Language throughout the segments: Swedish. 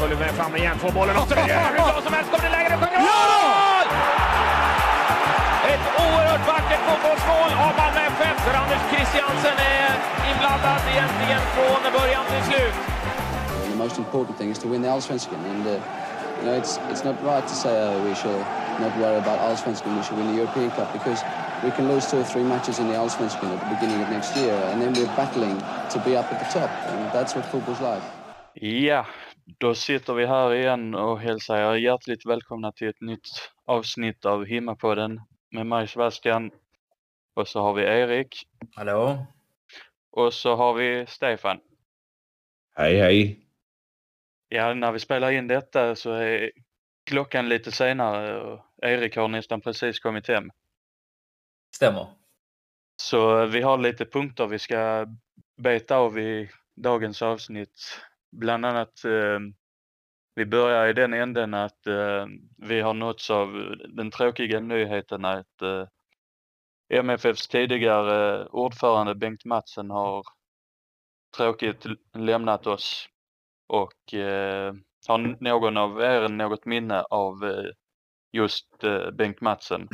Följer med fram igen, får bollen och så hur bra som helst. Kommer det läge, det sjunger mål! Ett oerhört vackert fotbollsmål av Malmö FF där Anders Christiansen är inblandad egentligen från början till slut. The most important thing is to win the Allsvenskan, and uh, you know it's it's not right to say uh, we should not worry about Allsvenskan. We should win the European Cup because we can lose two or three matches in the Allsvenskan at the beginning of next year, and then we're battling to be up at the top, and that's what football's like. Ja, då sitter vi här igen och hälsar er hjärtligt välkomna till ett nytt avsnitt av Himmapodden med mig Sebastian. Och så har vi Erik Hallå? och så har vi Stefan. Hej hej. Ja, när vi spelar in detta så är klockan lite senare och Erik har nästan precis kommit hem. Stämmer. Så vi har lite punkter vi ska beta av i dagens avsnitt. Bland annat eh, vi börjar i den änden att eh, vi har nåtts av eh, den tråkiga nyheten att eh, MFFs tidigare ordförande Bengt Matsen har tråkigt lämnat oss. Och eh, har någon av er något minne av eh, just eh, Bengt Matsen?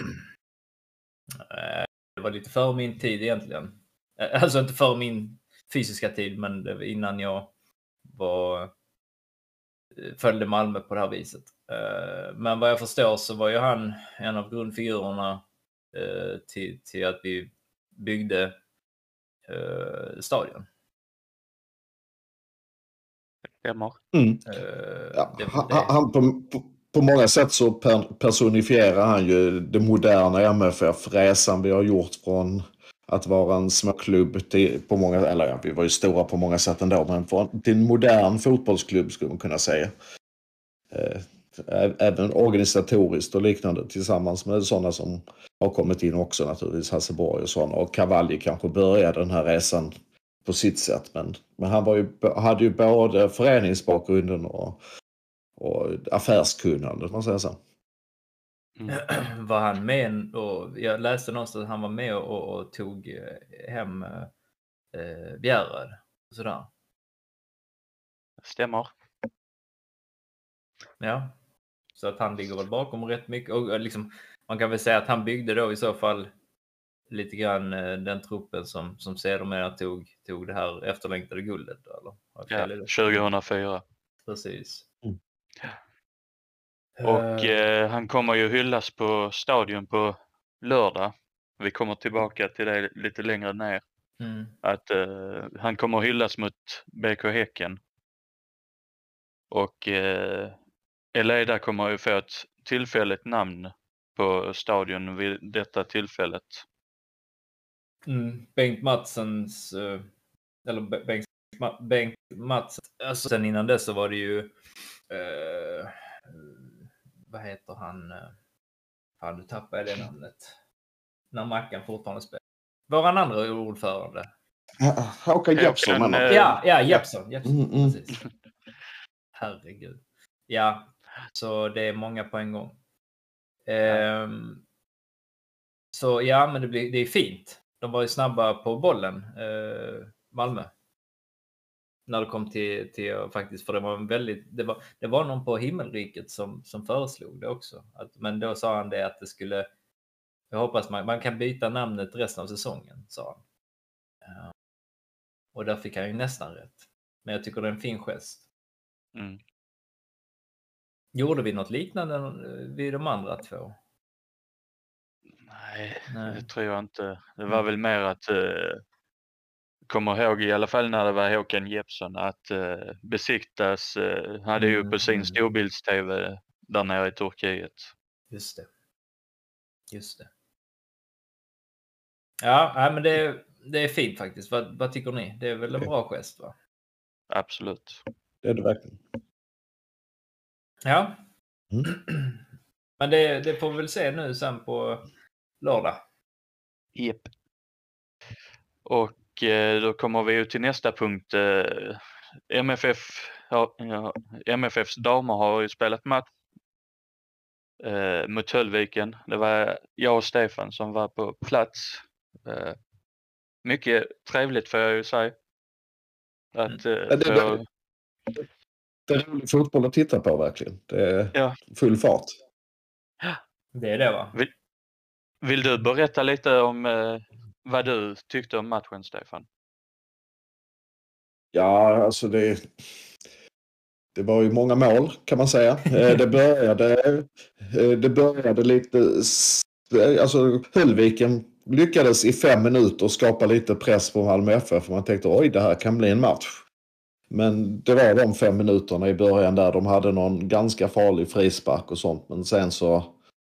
Eh, det var lite före min tid egentligen. Eh, alltså inte före min fysiska tid, men innan jag var eh, följde Malmö på det här viset. Eh, Men vad jag förstår så var ju han en av grundfigurerna eh, till, till att vi byggde stadion. Stämmer. Mm. Ja, det- han, på, på, många sätt så per, personifierar han ju det moderna MFF, resan vi har gjort från att vara en småklubb till, på många, eller ja, vi var ju stora på många sätt ändå, men för, till en modern fotbollsklubb skulle man kunna säga. Eh, även organisatoriskt och liknande tillsammans med sådana som har kommit in också naturligtvis, Hasseborg och sådana. Och Cavalli kanske började den här resan på sitt sätt. Men, men han var ju, hade ju både föreningsbakgrunden och, och affärskunnande, om man säger så. Mm. var han med och jag läste någonstans att han var med och, och tog eh, hem eh, Bjärred och sådär. Stämmer. Ja, så att han ligger väl bakom rätt mycket och eh, liksom man kan väl säga att han byggde då i så fall lite grann eh, den truppen som som sedermera tog tog det här efterlängtade guldet eller? Ja, fel i det? 2004. Precis. Mm. Och Eh, eh, han kommer ju hyllas på stadion på lördag. Vi kommer tillbaka till det lite längre ner. mm. Att eh, han kommer att hyllas mot BK Häcken. Och eh, Eleda kommer ju få ett tillfälligt namn på stadion vid detta tillfället. Mm, Bengt Matsens, eh, eller Be- Bengt, Bengt Mats, alltså sen innan dess så var det ju, eh, vad heter han, eh, fan nu tappade jag det namnet. När Mackan fortfarande spelar. Våran andra ordförande. Ja, Håkan Jeppsson Håkan, menar eh? Ja, ja, Jeppsson. Jeppsson Mm, mm. precis. Herregud. Ja, så det är många på en gång. Ehm, så ja, men det, blir, det är fint. De var ju snabba på bollen, eh, Malmö. När det kom till, till faktiskt, för det var en väldigt, det var, det var någon på himmelriket som, som föreslog det också. Att, men då sa han det att det skulle, jag hoppas man, man kan byta namnet resten av säsongen, sa han. Ja. Och där fick han ju nästan rätt. Men jag tycker det är en fin gest. Mm. Gjorde vi något liknande eh, vid de andra två? Nej, Nej. det tror jag inte. Det var väl mer att eh, kommer ihåg i alla fall när det var Håkan Jeppsson att eh, besiktas, eh, hade ju på sin Mm. storbilds-tv där nere i Turkiet. Just det. Just det. Ja, nej, men det är, det är fint faktiskt. Vad, vad tycker ni? Det är väl en bra gest va? Absolut. Det är det verkligen. Ja. Mm. Men det, det får vi väl se nu sen på lördag. Japp. Och då kommer vi ju till nästa punkt. Eh, MFF, ja, ja, MFFs damer har ju spelat match eh, mot Höllviken. Det var jag och Stefan som var på plats. Eh, mycket trevligt får jag ju säga. Att, eh, Ja, det, få- det, det är rolig fotboll att titta på verkligen. Det är Ja. full fart. Det är det va? Vill du berätta lite om eh, vad du tyckte om matchen, Stefan? Ja, alltså det... Det var ju många mål kan man säga. Eh, Det började, eh, det började lite... s- Alltså Höllviken lyckades i fem minuter skapa lite press på Malmö FF. Man tänkte oj, det här kan bli en match. Men det var de fem minuterna i början där de hade någon ganska farlig frispark och sånt. Men sen så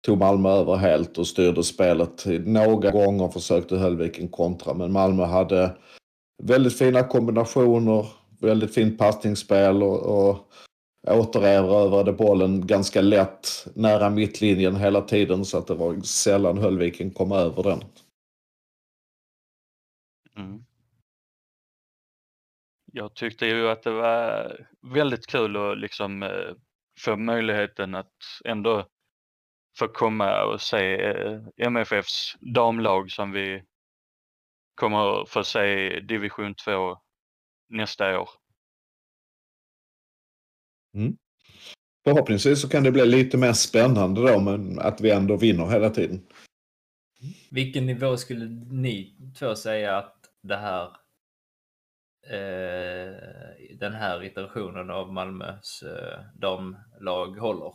tog Malmö över helt och styrde spelet. Några gånger försökte Höllviken kontra, men Malmö hade väldigt fina kombinationer, väldigt fint passningsspel och, och återerövrade bollen ganska lätt nära mittlinjen hela tiden så att det var sällan Höllviken kom över den. Mm. Jag tyckte ju att det var väldigt kul att liksom eh, få möjligheten att ändå få komma och se eh, MFFs damlag som vi kommer få se i division 2 nästa år. Förhoppningsvis så kan det bli lite mer spännande då men att vi ändå vinner hela tiden. Vilken nivå skulle ni två säga att det här eh, den här iterationen av Malmös eh, damlag håller?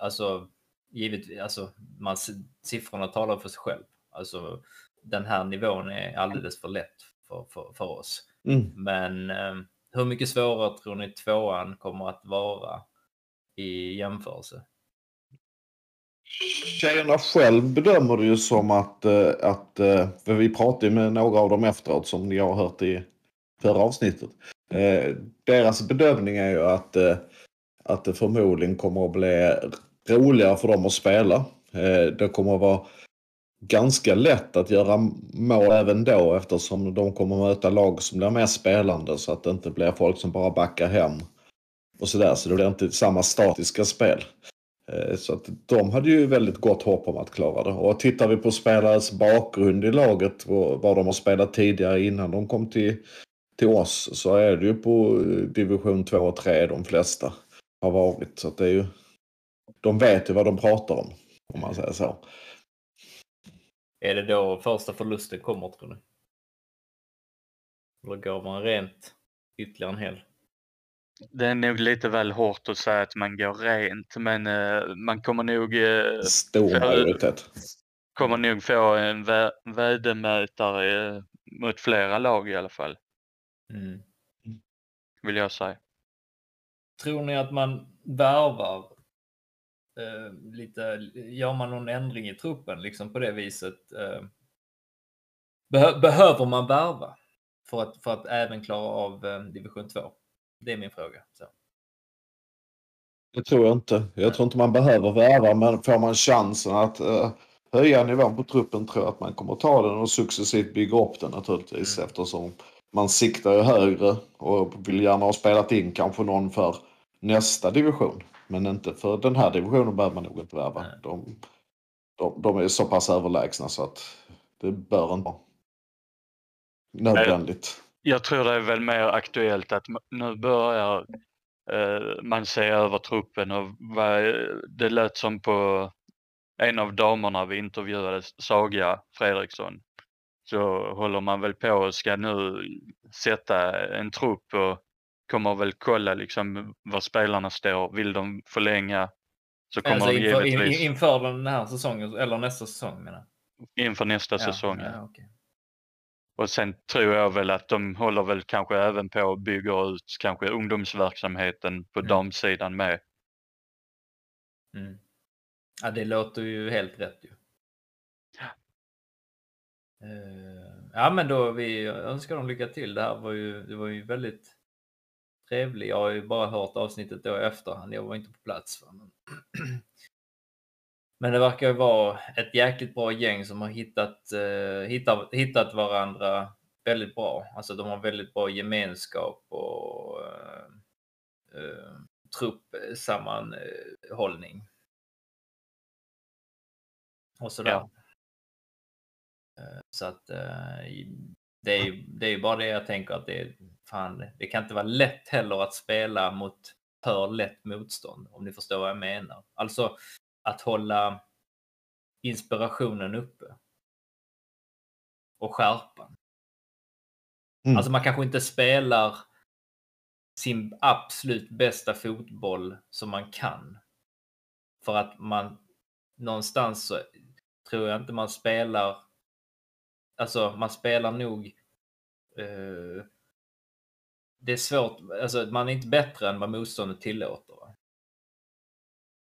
Alltså, givet, alltså man, siffrorna talar för sig själv. Alltså, den här nivån är alldeles för lätt för, för, för oss. Mm. Men eh, hur mycket svårare tror ni tvåan kommer att vara i jämförelse? Tjejerna själv bedömer det ju som att, eh, att eh, för vi pratade ju med några av dem efteråt som ni har hört i förra avsnittet. Eh, Deras bedömning är ju att, att det förmodligen kommer att bli roligare för dem att spela. Eh, det kommer att vara ganska lätt att göra mål även då eftersom de kommer att möta lag som blir mer spelande så att det inte blir folk som bara backar hem och sådär. Så det blir inte samma statiska spel. Eh, så att de hade ju väldigt gott hopp om att klara det. Och tittar vi på spelares bakgrund i laget, och vad de har spelat tidigare innan de kom till, till oss, så är det ju på eh, division 2 och 3 de flesta har varit. Så att det är ju, de vet ju vad de pratar om, om man säger så. Är det då första förlusten kommer tror ni? Eller går man rent ytterligare en hel? Det är nog lite väl hårt att säga att man går rent men eh, man kommer nog eh, Stor majoritet. kommer nog få en vä värdemätare eh, mot flera lag i alla fall, Mm. vill jag säga. Tror ni att man värvar eh, lite, gör man någon ändring i truppen liksom på det viset? Eh, behö, behöver man värva för att, för att även klara av eh, division 2? Det är min fråga. Så. Det tror jag inte. Jag tror inte man behöver värva men får man chansen att uh, höja nivån på truppen tror jag att man kommer ta den och successivt bygga upp den naturligtvis Mm. eftersom man siktar ju högre och vill gärna ha spelat in kanske någon för nästa division. Men inte för den här divisionen behöver man nog inte värva. De, de, de är så pass överlägsna så att det bör inte vara nödvändigt. Jag tror det är väl mer aktuellt att nu börjar eh, man se över truppen och det lät som på en av damerna vi intervjuade, Saga Fredriksson, så håller man väl på och ska nu sätta en trupp och kommer väl kolla liksom var spelarna står. Vill de förlänga så kommer Alltså de inför, in, givetvis inför den här säsongen, eller nästa säsong menar inför nästa Ja, säsong. Ja, okej. Och sen tror jag väl att de håller väl kanske även på att bygga ut kanske ungdomsverksamheten på Mm. damsidan med. Mm. Ja, det låter ju helt rätt ju. Eh, ja, men då vi önskar dem lycka till. Det här var ju, det var ju väldigt trevligt. Jag har ju bara hört avsnittet då i efterhand. Jag var inte på plats. Men, men det verkar ju vara ett jäkligt bra gäng som har hittat, eh, hittat, hittat varandra väldigt bra. Alltså de har väldigt bra gemenskap och eh, eh, truppsammanhållning. Och sådär. Ja. Eh, Så att eh, det är det är bara det jag tänker att det är fan, det kan inte vara lätt heller att spela mot för lätt motstånd om ni förstår vad jag menar. Alltså att hålla inspirationen uppe. Och skärpan. Mm. Alltså man kanske inte spelar sin absolut bästa fotboll som man kan. För att man någonstans så tror jag inte man spelar Alltså man spelar nog eh, det är svårt, alltså man är inte bättre än vad motståndet tillåter. Va?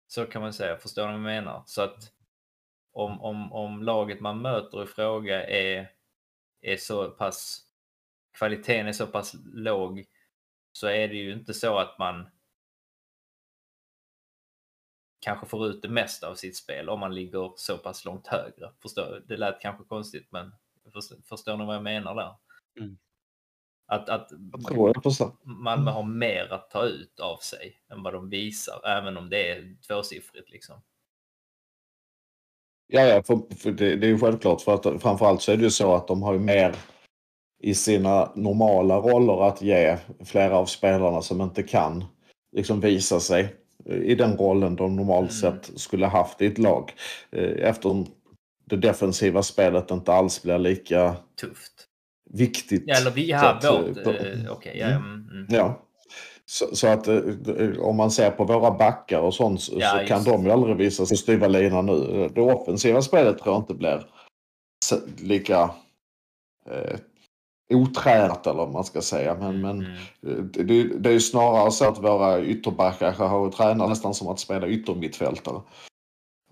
Så kan man säga, förstår ni vad jag menar? Så att om, om, om laget man möter i fråga är, är så pass kvaliteten är så pass låg så är det ju inte så att man kanske får ut det mesta av sitt spel om man ligger så pass långt högre. Förstår, det lät kanske konstigt men förstår, förstår ni vad jag menar där? Mm. Att, att Jag tror jag förstår. Malmö har mer att ta ut av sig än vad de visar, även om det är tvåsiffrigt liksom. Ja, ja för, för det, det är ju självklart. För att framförallt så är det ju så att de har ju mer i sina normala roller att ge flera av spelarna som inte kan liksom visa sig i den rollen de normalt Mm. sett skulle haft i ett lag. Eh, Eftersom det defensiva spelet inte alls blir lika Tufft. Viktigt. Ja, eller vi har att, vårt... eh, Eh, Okej, ja, Mm. mm, mm. Ja. Så, så att eh, om man ser på våra backar och sånt så, Ja, så kan de ju aldrig visa sig styva linan nu. Det offensiva spelet tror jag inte blir lika eh, otränat eller vad man ska säga. Men, men Mm. eh, det, det är ju snarare så att våra ytterbackar har tränat nästan som att spela yttermittfältare.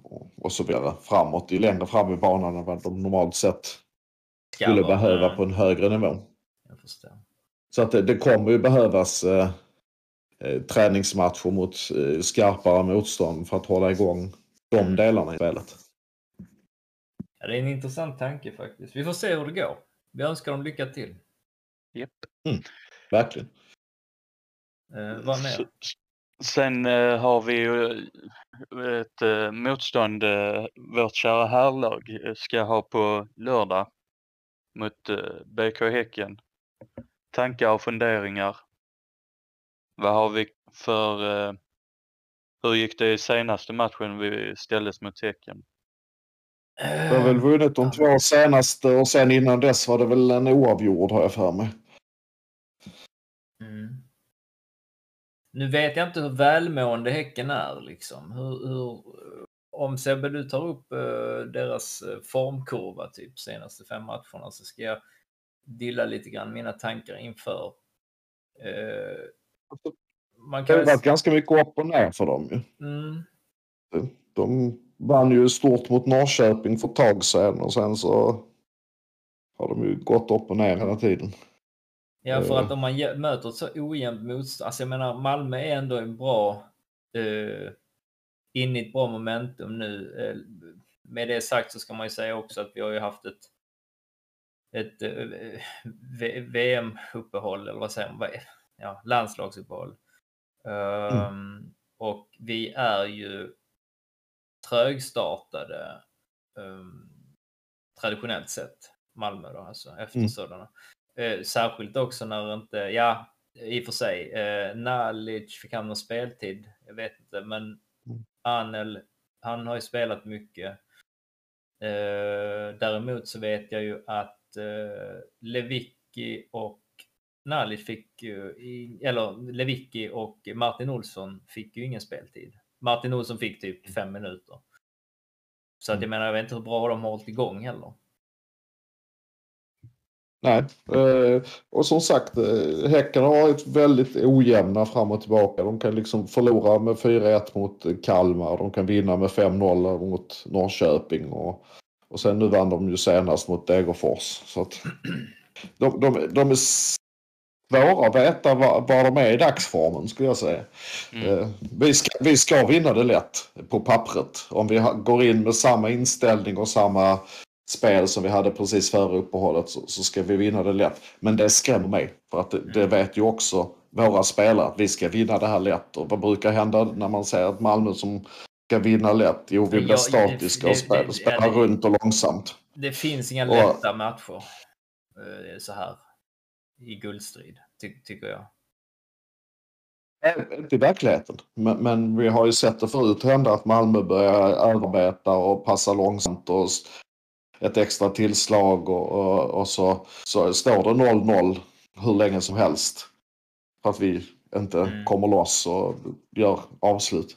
Och, och så vidare framåt, ju längre fram i banan än vad de normalt sett skulle behöva på en högre nivå. Jag förstår. Så att det, det kommer ju behövas eh, eh, träningsmatcher mot eh, skarpare motstånd för att hålla igång de delarna i spelet. Ja, det är en intressant tanke faktiskt. Vi får se hur det går. Vi önskar dem lycka till. Japp. Verkligen. Eh, vad mer? Sen eh, har vi ju eh, ett eh, motstånd eh, vårt kära herrlag eh, ska ha på lördag mot eh, BK Häcken. Tankar och funderingar? Vad har vi för... Eh, hur gick det i senaste matchen vi ställdes mot Häcken? Vi har väl vunnit de två senaste och sen innan dess var det väl en oavgjord har jag för mig. Mm. Nu vet jag inte hur välmående Häcken är liksom. Hur, hur, om Sebbe du tar upp eh, deras eh, formkurva typ senaste fem matcherna så ska jag dilla lite grann mina tankar inför. Eh, man Det kan har väl... varit ganska mycket upp och ner för dem ju. Mm, De vann ju stort mot Norrköping för ett tag sedan och sen så har de ju gått upp och ner hela tiden. Ja, för att om man möter ett så ojämnt motstånd. Alltså jag menar, Malmö är ändå en bra... Eh, in i ett bra momentum nu. Eh, med det sagt så ska man ju säga också att vi har ju haft ett, ett eh, VM-uppehåll, eller vad säger man? Ja, landslagsuppehåll. Ehm, Och vi är ju trögstartade ehm, traditionellt sett. Malmö då, alltså efter Mm. sådana. Eh, särskilt också när inte, ja, i och för sig, Nalic fick han någon speltid? Jag vet inte, men Mm. Anel, han har ju spelat mycket. Eh, däremot så vet jag ju att eh, Lewicki och Nalic fick ju, eller Lewicki och Martin Olsson fick ju ingen speltid. Martin Olsson fick typ fem minuter. Så att jag menar, jag vet inte hur bra de har hållit igång heller. Nej, eh, och som sagt, eh, Häcken har varit väldigt ojämna fram och tillbaka. De kan liksom förlora med 4-1 mot Kalmar, de kan vinna med 5-0 mot Norrköping och, Och sen nu vann de ju senast mot Degerfors. Så att de, de, de är svåra att veta var, var de är i dagsformen skulle jag säga. Eh, vi, ska, vi ska vinna det lätt på pappret. Om vi går in med samma inställning och samma spel som vi hade precis före uppehållet så, så ska vi vinna det lätt. Men det skrämmer mig. För att det, det vet ju också våra spelare att vi ska vinna det här lätt. Och vad brukar hända när man säger att Malmö som ska vinna lätt? Jo, vi blir jag- statiska det- och spelar, det- spelar ja, det- runt och långsamt. Det finns inga Och- lätta matcher eh, så här i guldstrid, ty tycker jag. Inte i verkligheten. Men, men vi har ju sett det förut hända att Malmö börjar arbeta och passa långsamt och ett extra tillslag och, och, och så, så står det 0-0 hur länge som helst. För att vi inte Mm. kommer loss och gör avslut.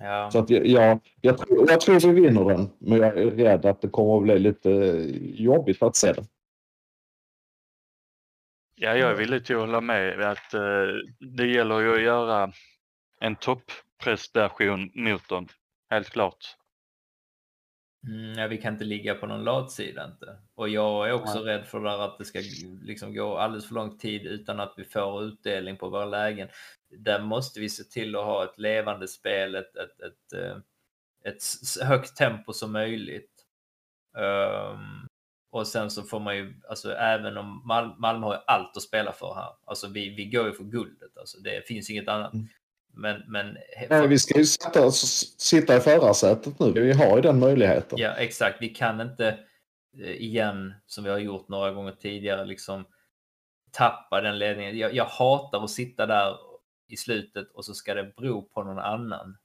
Ja. Så att jag, jag, jag, tror, jag tror vi vinner den. Men jag är rädd att det kommer att bli lite jobbigt att se det. Ja, jag är villig till att hålla med att eh, det gäller ju att göra en topprestation mot dem. Helt klart. Mm, vi kan inte ligga på någon latsida inte. Och jag är också rädd för det där att det ska liksom gå alldeles för lång tid utan att vi får utdelning på våra lägen. Där måste vi se till att ha ett levande spel, ett, ett, ett, eh, ett högt tempo som möjligt. Ehm, och sen så får man ju, alltså även om Mal Malmö har allt att spela för här. Alltså vi, vi går ju för guldet, alltså det finns inget annat. Men, men Nej, vi ska ju sitta, sitta i förarsätet nu. Vi har ju den möjligheten. Ja, exakt. Vi kan inte eh, igen, som vi har gjort några gånger tidigare, liksom tappa den ledningen. Jag, jag hatar att sitta där i slutet och så ska det bero på någon annan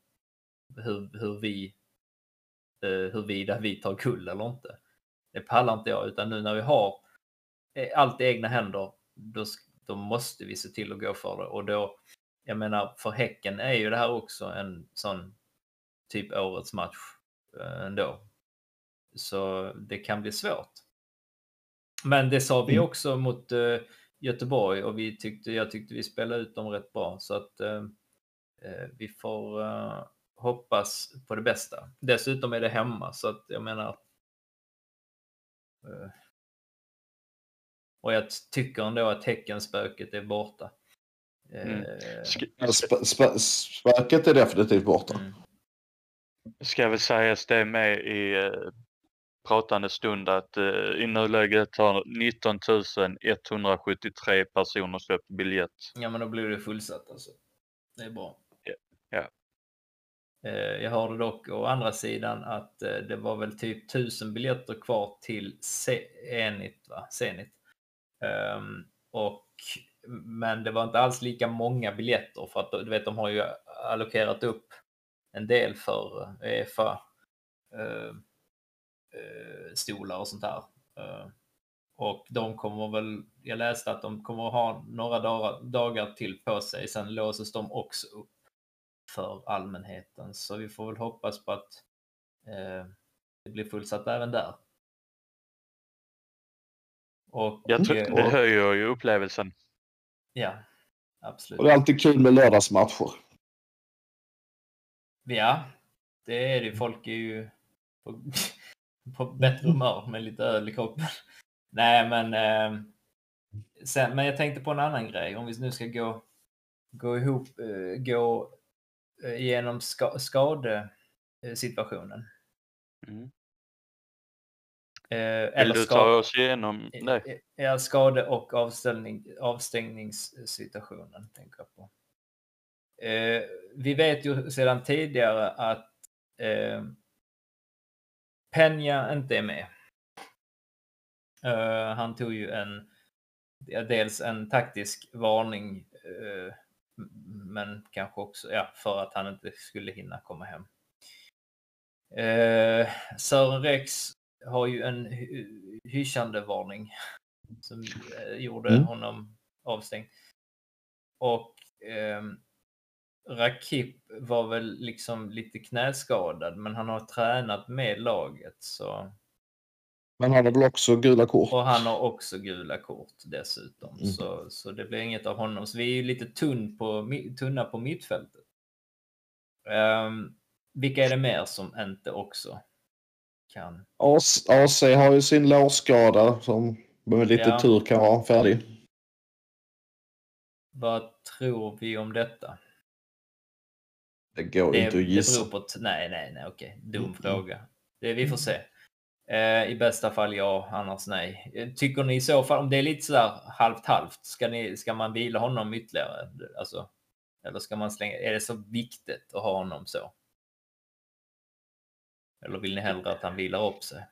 hur, hur vi eh, huruvida vi tar guld eller inte. Det pallar inte jag, utan nu när vi har eh, allt i egna händer, då, då måste vi se till att gå för det. Och då, jag menar, för Häcken är ju det här också en sån typ årets match eh, ändå. Så det kan bli svårt. Men det sa vi Mm. också mot eh, Göteborg och vi tyckte, jag tyckte vi spelade ut dem rätt bra. Så att eh, vi får eh, hoppas på det bästa. Dessutom är det hemma så att jag menar. Och jag tycker ändå att Häckenspöket är borta. Mm. Eh, Ska, Sp- sp- spöket är definitivt borta. mm. ska väl sägas det med i eh, pratande stund att eh, i nuläget har 19 173 personer köpt biljett. Ja, men då blir det fullsatt alltså. Det är bra. Ja, ja. Eh, Jag hörde dock å andra sidan att eh, det var väl typ tusen biljetter kvar till Zenit. Va? Zenit. Ehm, och, men det var inte alls lika många biljetter för att du vet, de har ju allokerat upp en del för Uefa eh, eh, stolar och sånt där. Eh, och de kommer väl, jag läste att de kommer att ha några dagar, dagar till på sig, sen låses de också upp för allmänheten. Så vi får väl hoppas på att eh, det blir fullsatt även där. Och, Jag tror, eh, det höjer ju upplevelsen. Ja, absolut. Och det är alltid kul med lördagsmatcher. Ja, det är det. Folk är ju på, på bättre humör med lite öl i kroppen. Nej, men, eh, sen, men jag tänkte på en annan grej. Om vi nu ska gå, gå ihop, eh, gå eh, igenom ska, skadesituationen. Mm. Eh, Vill du ta oss igenom det? Ja, skade och avställning, avstängningssituationen tänker jag på. Eh, vi vet ju sedan tidigare att eh, Peña inte är med. Eh, han tog ju en, dels en taktisk varning, eh, men kanske också ja, för att han inte skulle hinna komma hem. Eh, Sören Rex har ju en hy- hyschande varning som eh, gjorde Mm. honom avstängd. Och ehm, Rakip var väl liksom lite knäskadad, men han har tränat med laget så Men han har väl också gula kort? och han har också gula kort dessutom. Mm. Så, så det blir inget av honom. Så vi är ju lite tunn på, tunna på mittfältet. Um, vilka är det mer som inte också kan. AC, AC har ju sin lårskada som med lite Ja. tur kan vara färdig. Vad tror vi om detta? Det går Det, inte att det gissa. beror på... Nej, nej, nej, okej. Dum Mm. fråga. Det, vi får se. Eh, I bästa fall ja, annars nej. Eh, Tycker ni i så fall, om det är lite sådär halvt halvt, ska, ni, ska man vila honom ytterligare? Alltså, eller ska man slänga, är det så viktigt att ha honom så? Eller vill ni hellre att han vilar upp sig?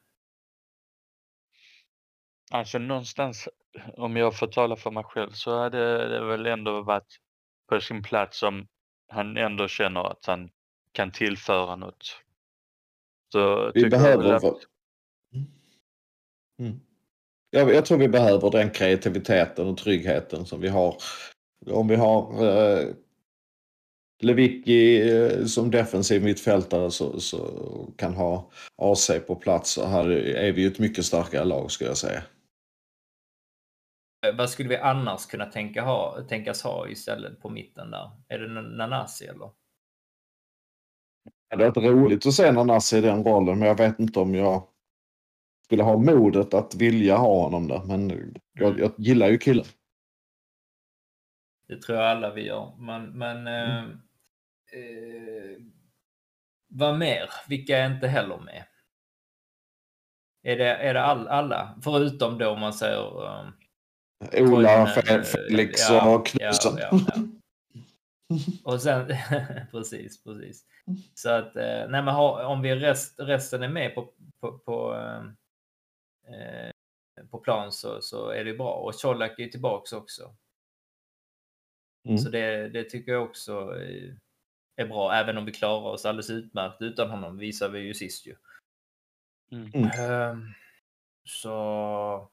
Alltså någonstans, om jag får tala för mig själv, så hade det väl ändå varit på sin plats om han ändå känner att han kan tillföra något. Så Vi behöver... att- vara- Mm. Jag, jag tror vi behöver den kreativiteten och tryggheten som vi har. Om vi har eh, Lewicki eh, som defensiv mittfältare så, så kan ha AC på plats så här är vi ju ett mycket starkare lag skulle jag säga. Eh, Vad skulle vi annars kunna tänka ha, tänkas ha istället på mitten där? Är det Nanasi eller? Det hade varit roligt att se Nanasi i den rollen men jag vet inte om jag skulle ha modet att vilja ha honom där. Men jag, jag gillar ju killen. Det tror jag alla vi gör. Men, men eh, eh, vad mer? Vilka är inte heller med? Är det, är det all, alla? Förutom då om man säger... eh, Ola, Toivonen, Fe- eh, Felix ja, och Knutsson. Ja, ja. Och sen, precis, precis. Så att, eh, nej men ha, om vi rest, resten är med på, på, på, eh, eh, på plan så, så är det bra. Och Colak är ju tillbaks också. Mm. Så det, det tycker jag också eh, är bra, även om vi klarar oss alldeles utmärkt utan honom, visar vi ju sist ju. Mm. Mm. Ehm, så...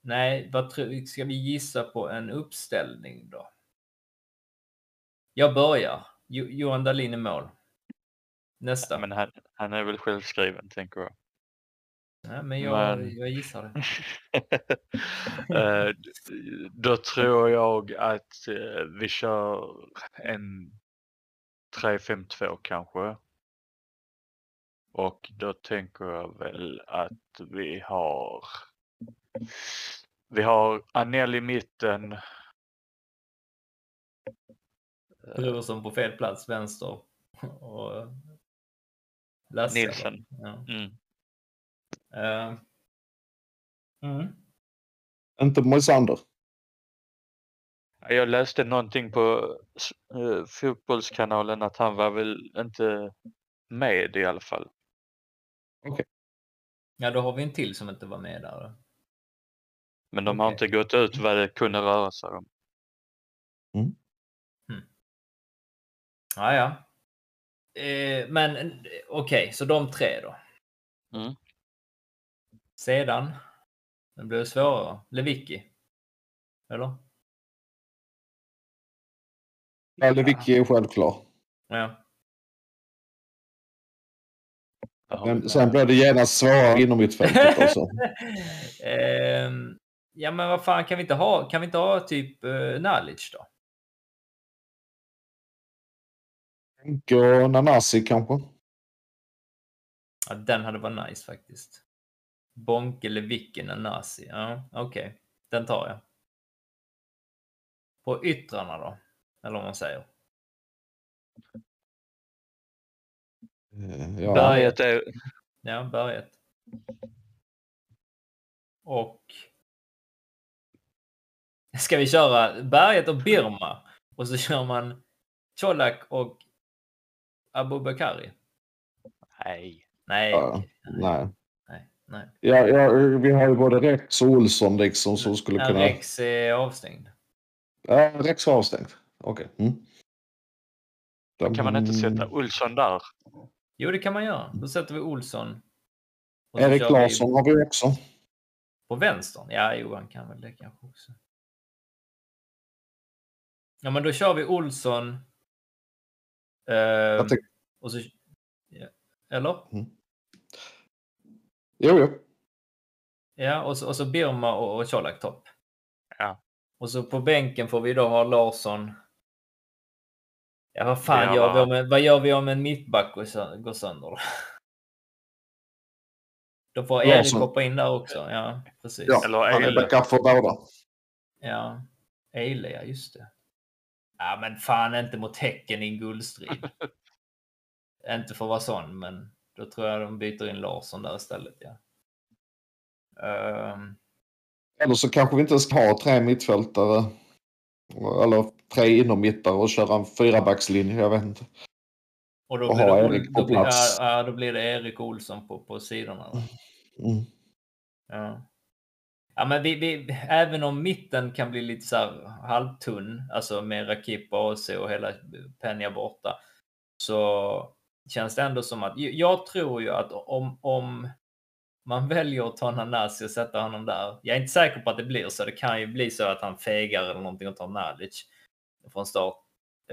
Nej, vad tror, ska vi gissa på en uppställning då? Jag börjar. Jo, Johan Dahlin i mål. Nästa. Men han, han är väl självskriven tänker jag. Nej, men jag, men- jag gissar det. Eh, Då tror jag att eh, vi kör en 3-5-2 kanske. Och då tänker jag väl att vi har vi har Anel i mitten. Brorsson på fel plats, vänster. Och Lasse. eller? Nilsson. Ja. Mm. Ehm. Mm. Inte Moisander. Jag läste någonting på eh, fotbollskanalen att han var väl inte med i alla fall. Ja, då har vi en till som inte var med där. då. Men de har Okej. inte gått ut vad det kunde röra sig om. Ja, ja. Eh, men eh, okej, så de tre då. Mm. Sedan, det blir svårare. Lewicki. Eller? Ja, Lewicki är självklar. Ja. Men sen blir det genast svårare inom mittfältet också. Ehm, ja, men vad fan, kan vi inte ha, kan vi inte ha typ uh, Nalic då? Och Nanasi kanske. Ja, den hade varit nice faktiskt. Bonke, Lewicki, Nanasi. Ja, okej. Den tar jag. På yttrarna då? Eller vad man säger. Eh, Ja. Berget är, Ja, berget. Och... Ska vi köra berget och Birma? Och så kör man Colak och Abubakari? nej. Nej, Ja. Nej. nej, nej. Ja, ja, vi har ju både Rex och Olsson liksom som skulle Ja, kunna... Rex är avstängd. Ja, Rex var avstängd. Okej. Mm. Kan man inte sätta Mm. Olsson där? Jo, det kan man göra. Då sätter vi Olsson. Erik vi Larsson har vi också. På vänstern? Ja, Johan kan väl det kanske också. Ja, men då kör vi Olsson. Jag tyck- och så... Ja. Eller? Jo, jo. Ja, och så, och så Birma och, och Colak topp. Ja. Och så på bänken får vi då ha Larsson. Ja, vad fan gör vi om en, vad gör vi om en mittback går sö- går sönder? då? Då får Erik Larsson. hoppa in där också. Ja, precis. Ja, Eller han är backup för båda. Ja, Eile, ja just det. Ja, men fan inte mot Häcken i en guldstrid. inte för att vara sån, men då tror jag de byter in Larsson där istället. Ja. Ehm, Eller så kanske vi inte ska ha tre mittfältare. Eller tre inommittare och köra en fyrabackslinje. Jag vet inte. och då Och blir, det, Erik på då, blir, plats. ja, då blir det Erik Olsson på, på sidorna. Då. Mm. Ja. Ja, men vi, vi, även om mitten kan bli lite så här halvtunn, alltså med Rakip, AC och hela Penja borta, så känns det ändå som att jag tror ju att om, om man väljer att ta Nanasi och sätta honom där. Jag är inte säker på att det blir så. Det kan ju bli så att han fegar eller någonting och tar Nalic från start.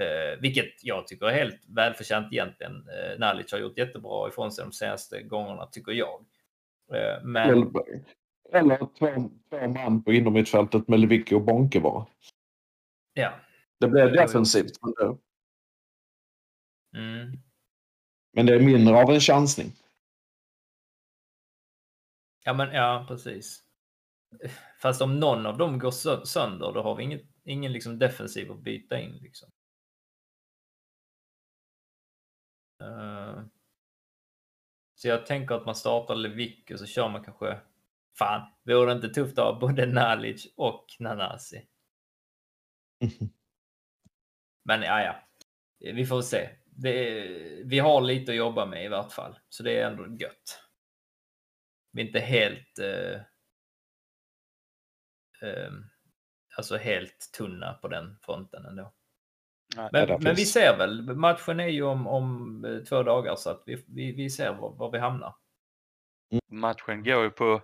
Eh, vilket jag tycker är helt välförtjänt egentligen. Eh, Nalic har gjort jättebra ifrån sig de senaste gångerna, tycker jag. Eh, men... Eller, eller två, två man på inommittfältet med Lewicki och Bonke bara. Ja. Det blir defensivt. Mm. men det är mindre av en chansning. Ja, men ja, precis. Fast om någon av dem går sö- sönder, då har vi inget, ingen liksom defensiv att byta in. Liksom. Eh, så jag tänker att man startar Levik och så kör man kanske... Fan, vore det inte tufft att ha både Nalic och Nanasi? Men ja, ja. Vi får se. Det, vi har lite att jobba med i vart fall, så det är ändå gött. Inte helt... Eh, eh, alltså helt tunna på den fronten ändå. Nej, Men, men vi ser väl. Matchen är ju om, om eh, två dagar så att vi, vi, vi ser var, var vi hamnar. Matchen går ju på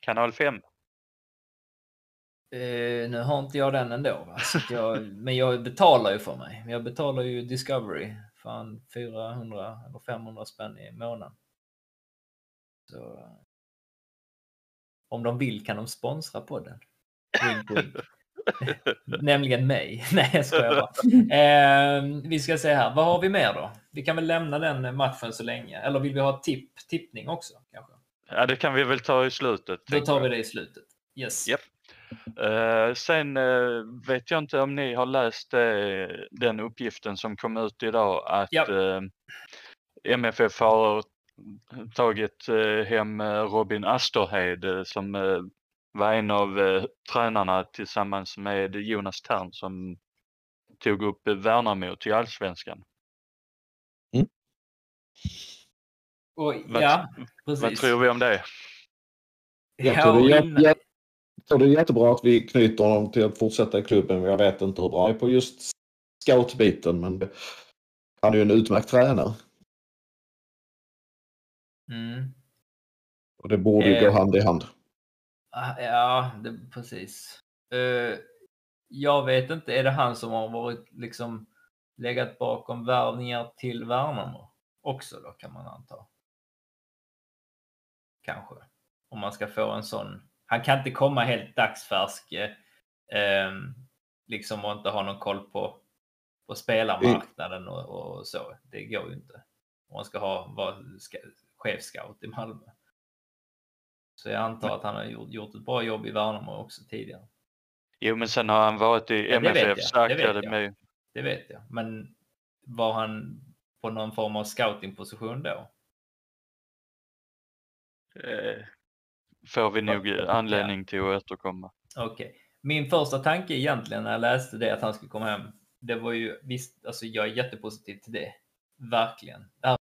kanal 5. Eh, nu har inte jag den ändå. Va? Jag, men jag betalar ju för mig. Jag betalar ju Discovery. Fan 400 eller 500 spänn i månaden. Så, om de vill kan de sponsra podden. Nämligen mig. Nej, jag skojar bara. Eh, vi ska se här. Vad har vi mer då? Vi kan väl lämna den matchen så länge. Eller vill vi ha tipp, tippning också? Kanske? Ja, det kan vi väl ta i slutet. Då tar vi det i slutet. Yes. Japp. Eh, sen eh, vet jag inte om ni har läst eh, den uppgiften som kom ut idag att Japp. eh, MFF har tagit eh, hem eh, Robin Asterhed eh, som var en av tränarna tillsammans med Jonas Tern som tog upp Värnamo till allsvenskan. Och, Vad- ja, precis. Vad tror vi om det? Jag Ja, tror, det och är, jag tror det är jättebra att vi knyter honom till att fortsätta i klubben. Jag vet inte hur bra han är på just scoutbiten, men han är ju en utmärkt tränare. Mm. Och det borde ju Eh. gå hand i hand. Ah, Ja, det, precis. Eh, jag vet inte, är det han som har varit liksom legat bakom värvningar till Värnamo också då kan man anta? Kanske. Om man ska få en sån. Han kan inte komma helt dagsfärsk eh, liksom och inte ha någon koll på, på spelarmarknaden och, och så. Det går ju inte. Om man ska ha vara ska, chefscout i Malmö. Så jag antar att han har gjort, gjort ett bra jobb i Värnamo också tidigare. Jo men sen har han varit i Ja, MFFs vet jag. akademi. Det vet jag. Men var han på någon form av scoutingposition då? Eh, får vi nog eh, anledning till att återkomma. Okej. Min första tanke egentligen när jag läste det att han skulle komma hem. Det var ju visst, alltså jag är jättepositiv till det. Verkligen. Det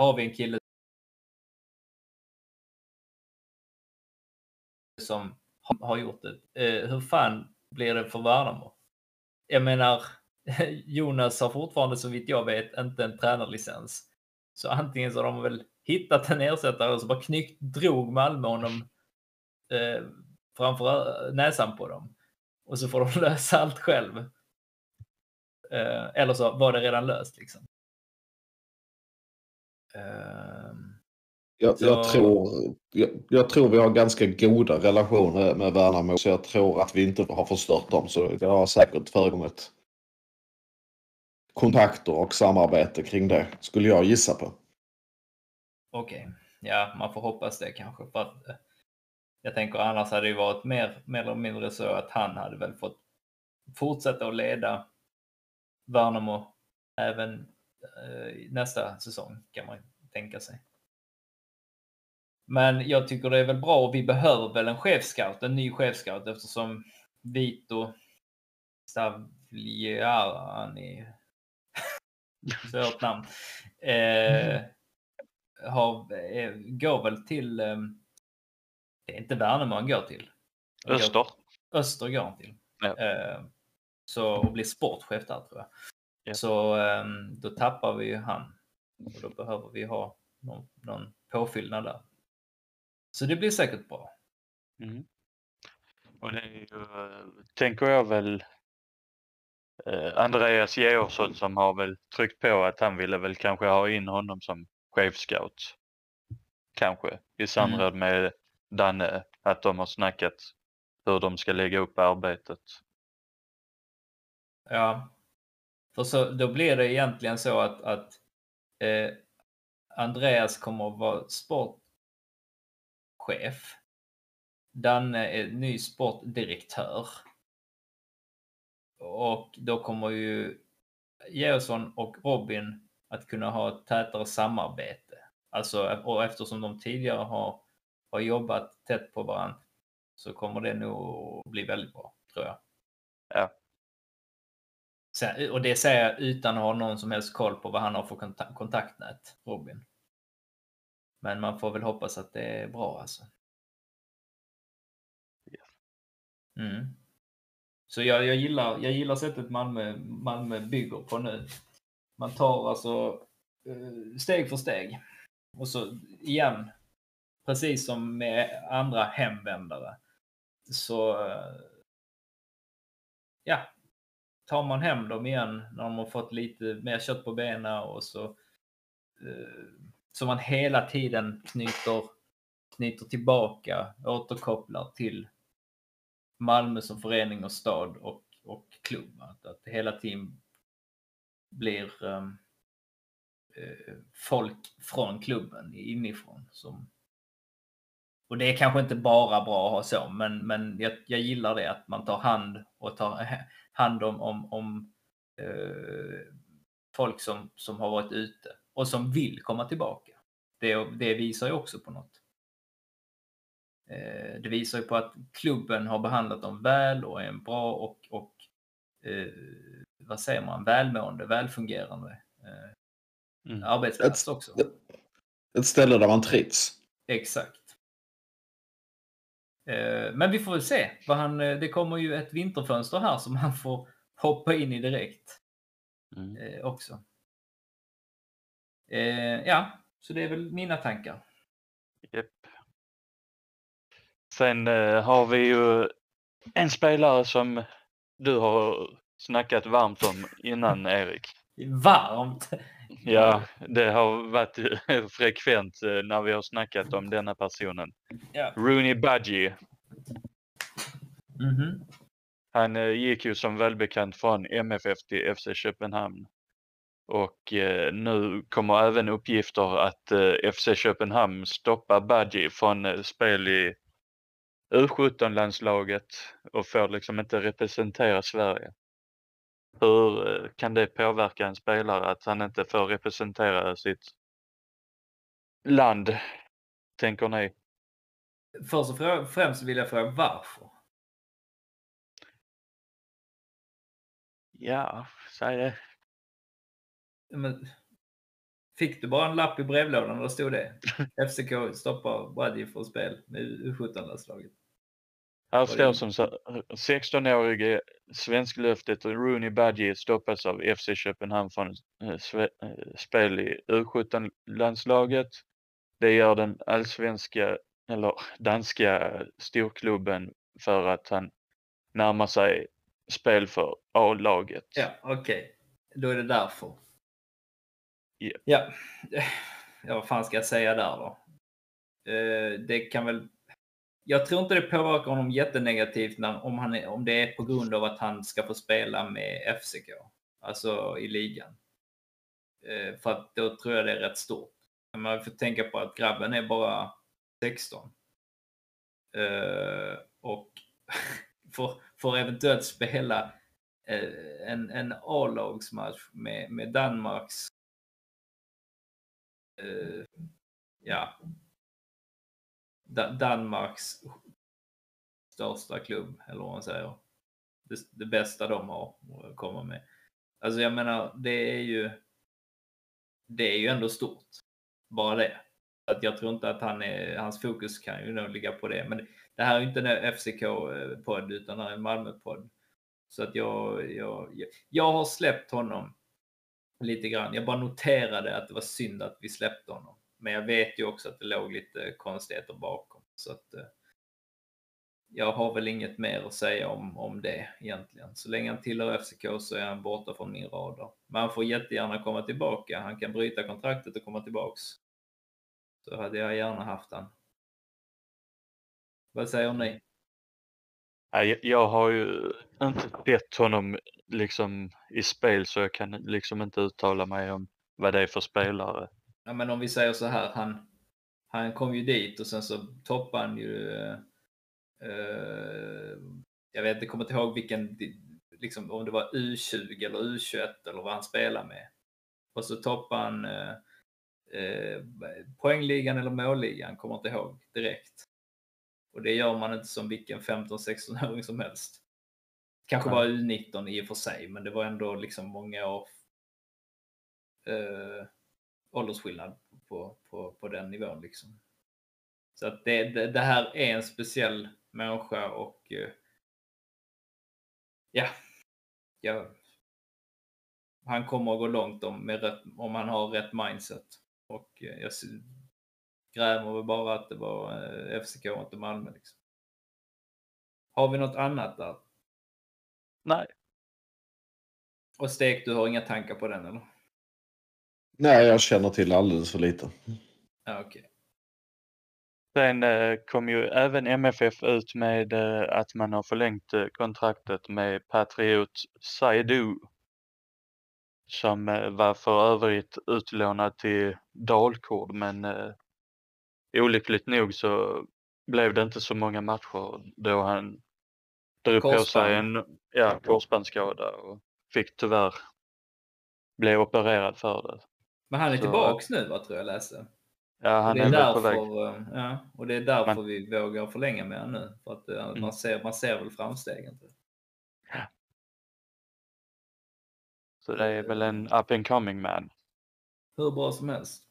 har vi en kille som har- gjort det. Eh, hur fan blir det för Värnamo? Jag menar, Jonas har fortfarande så vitt jag vet inte en tränarlicens. Så antingen så har de väl hittat en ersättare och så bara knyckt drog Malmö honom eh, framför näsan på dem. Och så får de lösa allt själv. Eh, eller så var det redan löst liksom. Ehm, Jag, Så- jag, tror, jag, jag tror vi har ganska goda relationer med Värnamo så jag tror att vi inte har förstört dem. Så det har säkert förekommit kontakter och samarbete kring det skulle jag gissa på. Okej, ja man får hoppas det kanske. För att, eh, jag tänker annars hade det varit mer, mer eller mindre så att han hade väl fått fortsätta att leda Värnamo även nästa säsong kan man tänka sig. Men jag tycker det är väl bra och vi behöver väl en chefscout, en ny chefscout eftersom Vito Savliani, svårt namn, eh, har, eh, går väl till, eh, det är inte Värnamo han går till. Öster. Öster går han till. Ja. Eh, så, och blir sportchef där tror jag. Ja. Så eh, då tappar vi ju han. Och då behöver vi ha någon, någon påfyllnad där. Så det blir säkert bra. Mm. Och det är ju, eh, tänker jag väl, eh, Andreas Georgsson som har väl tryckt på att han ville väl kanske ha in honom som chefscout. Kanske i samråd med Danne, att de har snackat hur de ska lägga upp arbetet. Ja. För så, då blir det egentligen så att, att eh, Andreas kommer att vara sportchef. Danne är ny sportdirektör. Och då kommer ju Georgsson och Robin att kunna ha ett tätare samarbete. Alltså, och eftersom de tidigare har, har jobbat tätt på varandra så kommer det nog bli väldigt bra, tror jag. Ja. Och det säger jag utan att ha någon som helst koll på vad han har för konta- kontaktnät, Robin. Men man får väl hoppas att det är bra alltså. Mm. Så jag, jag, gillar, jag gillar sättet Malmö, Malmö bygger på nu. Man tar alltså eh, steg för steg. Och så igen, precis som med andra hemvändare, så eh, ja, tar man hem dem igen när de har fått lite mer kött på benen och så som så man hela tiden knyter, knyter tillbaka, återkopplar till Malmö som förening och stad och, och klubb. Att, att hela tiden blir um, folk från klubben inifrån. Som, och det är kanske inte bara bra att ha så, men, men jag, jag gillar det att man tar hand och tar hand om, om, om eh, folk som, som har varit ute och som vill komma tillbaka. Det, det visar ju också på något. Eh, det visar ju på att klubben har behandlat dem väl och är en bra och, och eh, vad säger man, välmående, välfungerande eh, Mm. arbetsplats också. Ett ställe där man trivs. Exakt. Eh, Men vi får väl se. Vad han, eh, det kommer ju ett vinterfönster här som han får hoppa in i direkt Mm. eh, också. Ja, så det är väl mina tankar. Japp. Sen har vi ju en spelare som du har snackat varmt om innan Erik. Varmt! Ja, det har varit eh, frekvent eh, när vi har snackat om denna personen. Ja. Rooney Budgie. Mhm. Han eh, gick ju som välbekant från MFF till FC Köpenhamn. Och eh, nu kommer även uppgifter att eh, FC Köpenhamn stoppar Budgie från eh, spel i U17-landslaget och får liksom inte representera Sverige. Hur eh, kan det påverka en spelare att han inte får representera sitt land, tänker ni? Först och främst vill jag fråga varför? Ja, säg det. Men, fick du bara en lapp i brevlådan och där stod det? FCK stoppar Budgie från spel med U17-landslaget. Här står som så 16-årige svensklöftet Rooney Budgie stoppas av FC Köpenhamn från eh, eh, spel i U17-landslaget. Det gör den allsvenska, eller danska storklubben för att han närmar sig spel för A-laget. Ja, okej. Då är det därför. Japp. Ja. ja, vad fan ska jag säga där då? Eh, det kan väl... Jag tror inte det påverkar honom jättenegativt när, om, han om det är på grund av att han ska få spela med FCK. Alltså i ligan. Eh, för att då tror jag det är rätt stort. Man får tänka på att grabben är bara 16. Eh, och får, får eventuellt spela eh, en, en A-lagsmatch med, med Danmarks eh, ja, Danmarks största klubb, eller vad man säger. Det, det bästa de har att komma med. Alltså jag menar, det är ju det är ju ändå stort. Bara det. Att jag tror inte att han är, hans fokus kan ju nog ligga på det. Men det här är ju inte en FCK-podd utan det här är en Malmö-podd. Så att jag, jag, jag, jag har släppt honom lite grann. Jag bara noterade att det var synd att vi släppte honom. Men jag vet ju också att det låg lite konstigheter bakom. Så att eh, jag har väl inget mer att säga om, om det egentligen. Så länge han tillhör FCK så är han borta från min radar. Men han får jättegärna komma tillbaka. Han kan bryta kontraktet och komma tillbaks. Så hade jag gärna haft han. Vad säger ni? Jag har ju inte sett honom liksom i spel så jag kan liksom inte uttala mig om vad det är för spelare. Ja, men om vi säger så här, han, han kom ju dit och sen så toppade han ju eh, eh, jag vet inte, kommer inte ihåg vilken, liksom, om det var U20 eller U21 eller vad han spelade med. Och så toppade han eh, eh, poängligan eller målligan, kommer inte ihåg direkt. Och det gör man inte som vilken 15-16-åring som helst. Kanske bara U19 i och för sig, men det var ändå liksom många år eh, åldersskillnad på, på, på den nivån. Liksom. Så att det, det, det här är en speciell människa och eh, ja, ja, han kommer att gå långt om, rätt, om han har rätt mindset. Och eh, jag grämer väl bara att det var eh, FCK och inte Malmö. Liksom. Har vi något annat där? Nej. Och Stek, du har inga tankar på den eller? Nej, jag känner till alldeles för lite. Ja, okej. Sen eh, kom ju även MFF ut med eh, att man har förlängt eh, kontraktet med Patriot Saidu. Som var för övrigt utlånad till Dalkurd men eh, olyckligt nog så blev det inte så många matcher då han drog på sig en ja, korsbandsskada och fick tyvärr bli opererad för det. Men han är Så- tillbaks nu, vad tror jag läste. Ja, han det är, är därför, väg. eh, ja, och det är därför Men- vi vågar förlänga med honom nu. För att eh, Mm. man, ser, man ser väl framstegen. Typ. Så det är väl en up and coming man. Hur bra som helst.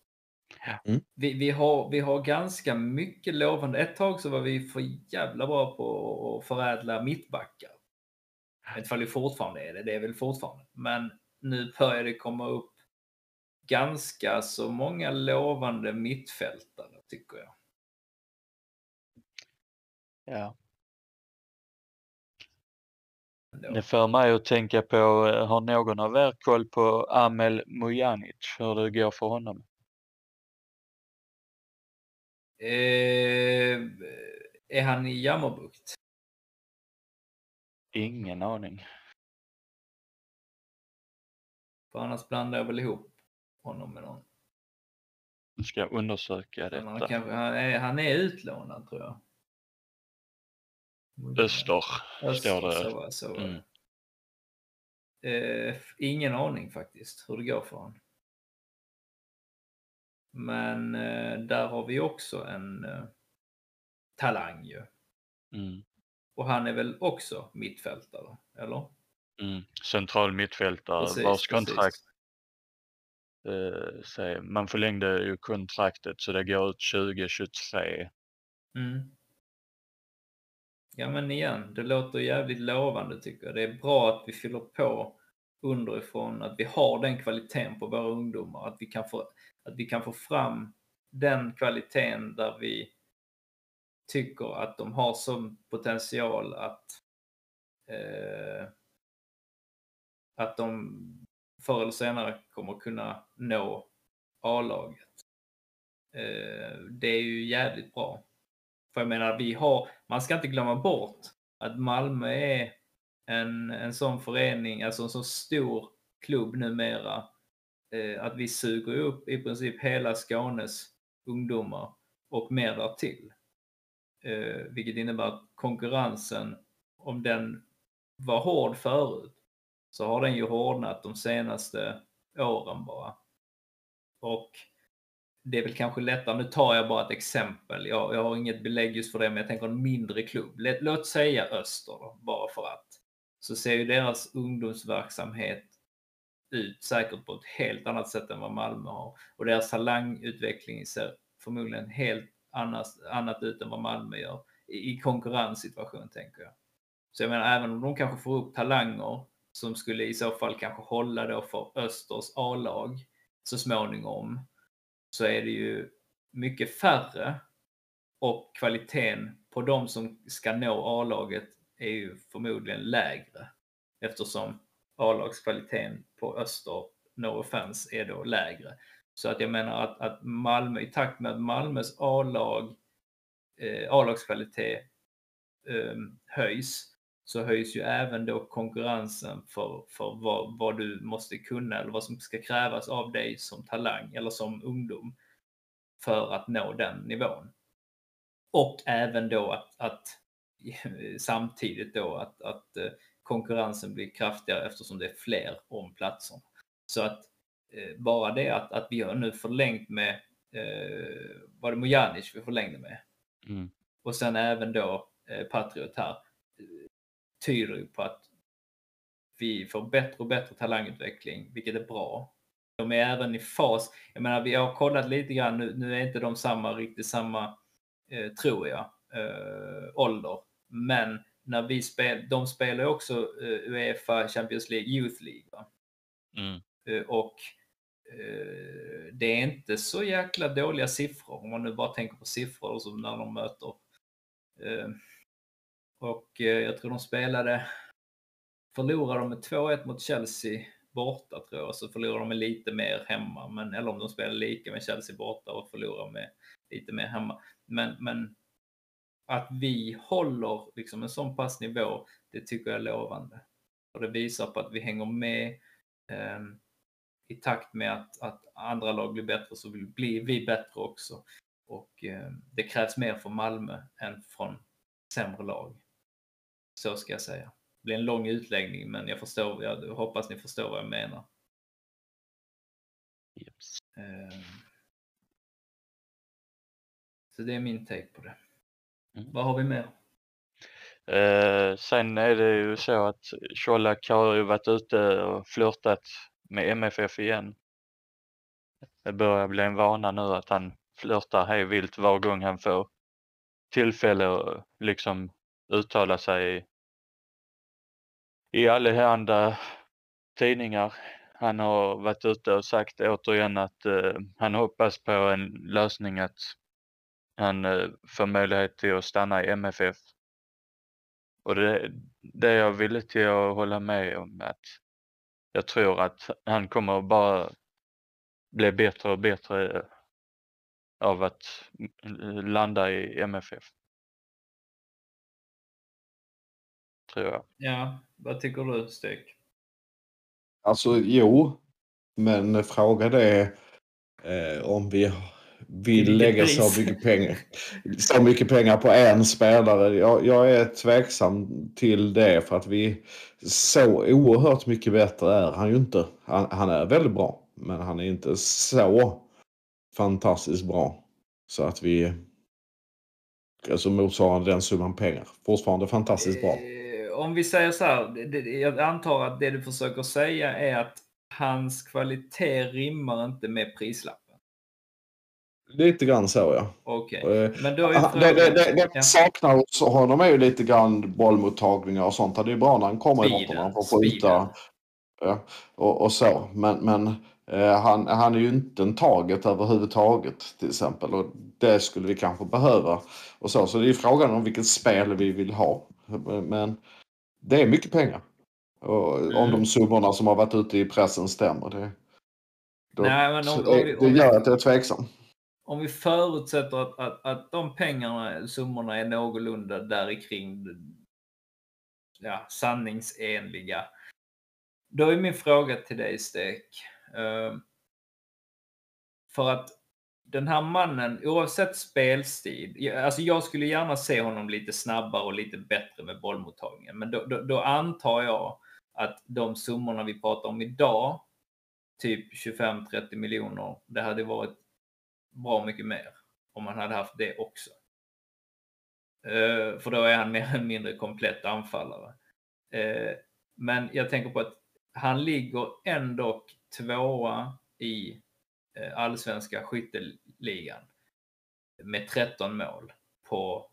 Ja. Mm. Vi, vi, har, vi har ganska mycket lovande. Ett tag så var vi för jävla bra på att förädla mittbackar. Jag vet inte ifall vi fortfarande är det, det är väl fortfarande. Men nu börjar det komma upp ganska så många lovande mittfältare tycker jag. Ja. Det får mig att tänka på, eh, har någon av er koll på Amel Mujanic, hur det går för honom? Eh, är han i Jammerbukt? Ingen aning. För annars blandar jag väl ihop honom med någon. Nu ska jag undersöka Men Han, detta. kanske, han, är, han är utlånad tror jag. Öster står det. Så, så Mm. Eh, ingen aning faktiskt hur det går för honom. Men eh, där har vi också en eh, talang ju. Mm. Och han är väl också mittfältare, eller? Mm. Central mittfältare Precis, vars kontrakt, eh, man förlängde ju kontraktet så det går ut 2023. Mm. Ja men igen, det låter jävligt lovande tycker jag. Det är bra att vi fyller på underifrån, att vi har den kvaliteten på våra ungdomar. Att vi kan få, att vi kan få fram den kvaliteten där vi tycker att de har som potential att eh, att de förr eller senare kommer kunna nå A-laget. Eh, det är ju jävligt bra. För jag menar, vi har, man ska inte glömma bort att Malmö är en, en sån förening, alltså en så stor klubb numera, eh, att vi suger upp i princip hela Skånes ungdomar och mer därtill. Eh, vilket innebär att konkurrensen, om den var hård förut, så har den ju hårdnat de senaste åren bara. Och det är väl kanske lättare, nu tar jag bara ett exempel, jag, jag har inget belägg just för det, men jag tänker en mindre klubb. Låt, låt säga Öster då, bara för att. Så ser ju deras ungdomsverksamhet ut säkert på ett helt annat sätt än vad Malmö har. Och deras talangutveckling ser förmodligen helt annat, annat ut än vad Malmö gör. I, i konkurrenssituation tänker jag. Så jag menar, även om de kanske får upp talanger som skulle i så fall kanske hålla då för Östers A-lag så småningom, så är det ju mycket färre och kvaliteten på de som ska nå A-laget är ju förmodligen lägre eftersom A-lagskvaliteten på Öster, no offense, är då lägre. Så att jag menar att, att Malmö, i takt med att Malmös A-lag, eh, A-lagskvalitet eh, höjs, så höjs ju även då konkurrensen för, för vad, vad du måste kunna eller vad som ska krävas av dig som talang eller som ungdom för att nå den nivån. Och även då att, att samtidigt då att, att eh, konkurrensen blir kraftigare eftersom det är fler om platserna. Så att eh, bara det att, att vi har nu förlängt med, eh, var det Mojanic vi förlängde med? Mm. Och sen även då eh, Patriot här, tyder ju på att vi får bättre och bättre talangutveckling, vilket är bra. De är även i fas, jag menar vi har kollat lite grann, nu, nu är inte de samma, riktigt samma, eh, tror jag, eh, ålder. Men när vi spel, de spelar också eh, Uefa Champions League Youth League. Mm. Eh, och eh, det är inte så jäkla dåliga siffror om man nu bara tänker på siffror som när de möter. Och eh, jag tror de spelade, förlorade de med 2-1 mot Chelsea borta tror jag, så förlorar de med lite mer hemma. Men, eller om de spelar lika med Chelsea borta och förlorar med lite mer hemma. Men, men att vi håller liksom en sån pass nivå, det tycker jag är lovande. Och det visar på att vi hänger med eh, i takt med att, att, andra lag blir bättre så blir vi bättre också. Och eh, det krävs mer från Malmö än från sämre lag. Så ska jag säga. Det blir en lång utläggning men jag, förstår, jag hoppas ni förstår vad jag menar. Yes. Eh, så det är min take på det. Mm. Vad har vi mer? Eh, sen är det ju så att Colak har ju varit ute och flörtat med MFF igen. Det börjar bli en vana nu att han flörtar hej vilt var gång han får tillfälle att liksom uttala sig i, i allehanda tidningar. Han har varit ute och sagt återigen att eh, han hoppas på en lösning att han eh, får möjlighet till att stanna i MFF. Och det, det jag ville till att hålla med om att jag tror att han kommer bara bli bättre och bättre av att eh, landa i MFF. Tror jag. Ja, vad tycker du Stek? Alltså jo, men frågan är eh, om vi vill Vilket lägga pris? så mycket pengar, så mycket pengar på en spelare. Jag, jag är tveksam till det för att vi så oerhört mycket bättre är han ju inte. Han, han är väldigt bra, men han är inte så fantastiskt bra så att vi alltså motsvarande den summan pengar. Fortfarande fantastiskt bra. Om vi säger så här, det- jag antar att det du försöker säga är att hans kvalitet rimmar inte med prislappen. Lite grann så ja. Okej, Eh, men då är Det, det, det, det Ja. saknar hos honom är ju lite grann bollmottagningar och sånt. Det är ju bra när han kommer i botten. Han får skjuta ja, och, och så. Men, men eh, han, han är ju inte en target överhuvudtaget till exempel. Och det skulle vi kanske behöva. Och så, så det är ju frågan om vilket spel vi vill ha. Men det är mycket pengar. Och Om Mm. de summorna som har varit ute i pressen stämmer. Det, då, Nej, men om- det, det gör att jag är tveksam. om vi förutsätter att, att, att de pengarna, summorna är någorlunda där kring ja, sanningsenliga. Då är min fråga till dig Stek. Uh, för att den här mannen, oavsett spelstil, alltså jag skulle gärna se honom lite snabbare och lite bättre med bollmottagningen. Men då, då, då antar jag att de summorna vi pratar om idag, typ 25-30 miljoner, det hade varit bra mycket mer om man hade haft det också. Uh, för då är han mer eller mindre komplett anfallare. Uh, men jag tänker på att han ligger ändå tvåa i Eh, allsvenska skytteligan med 13 mål på,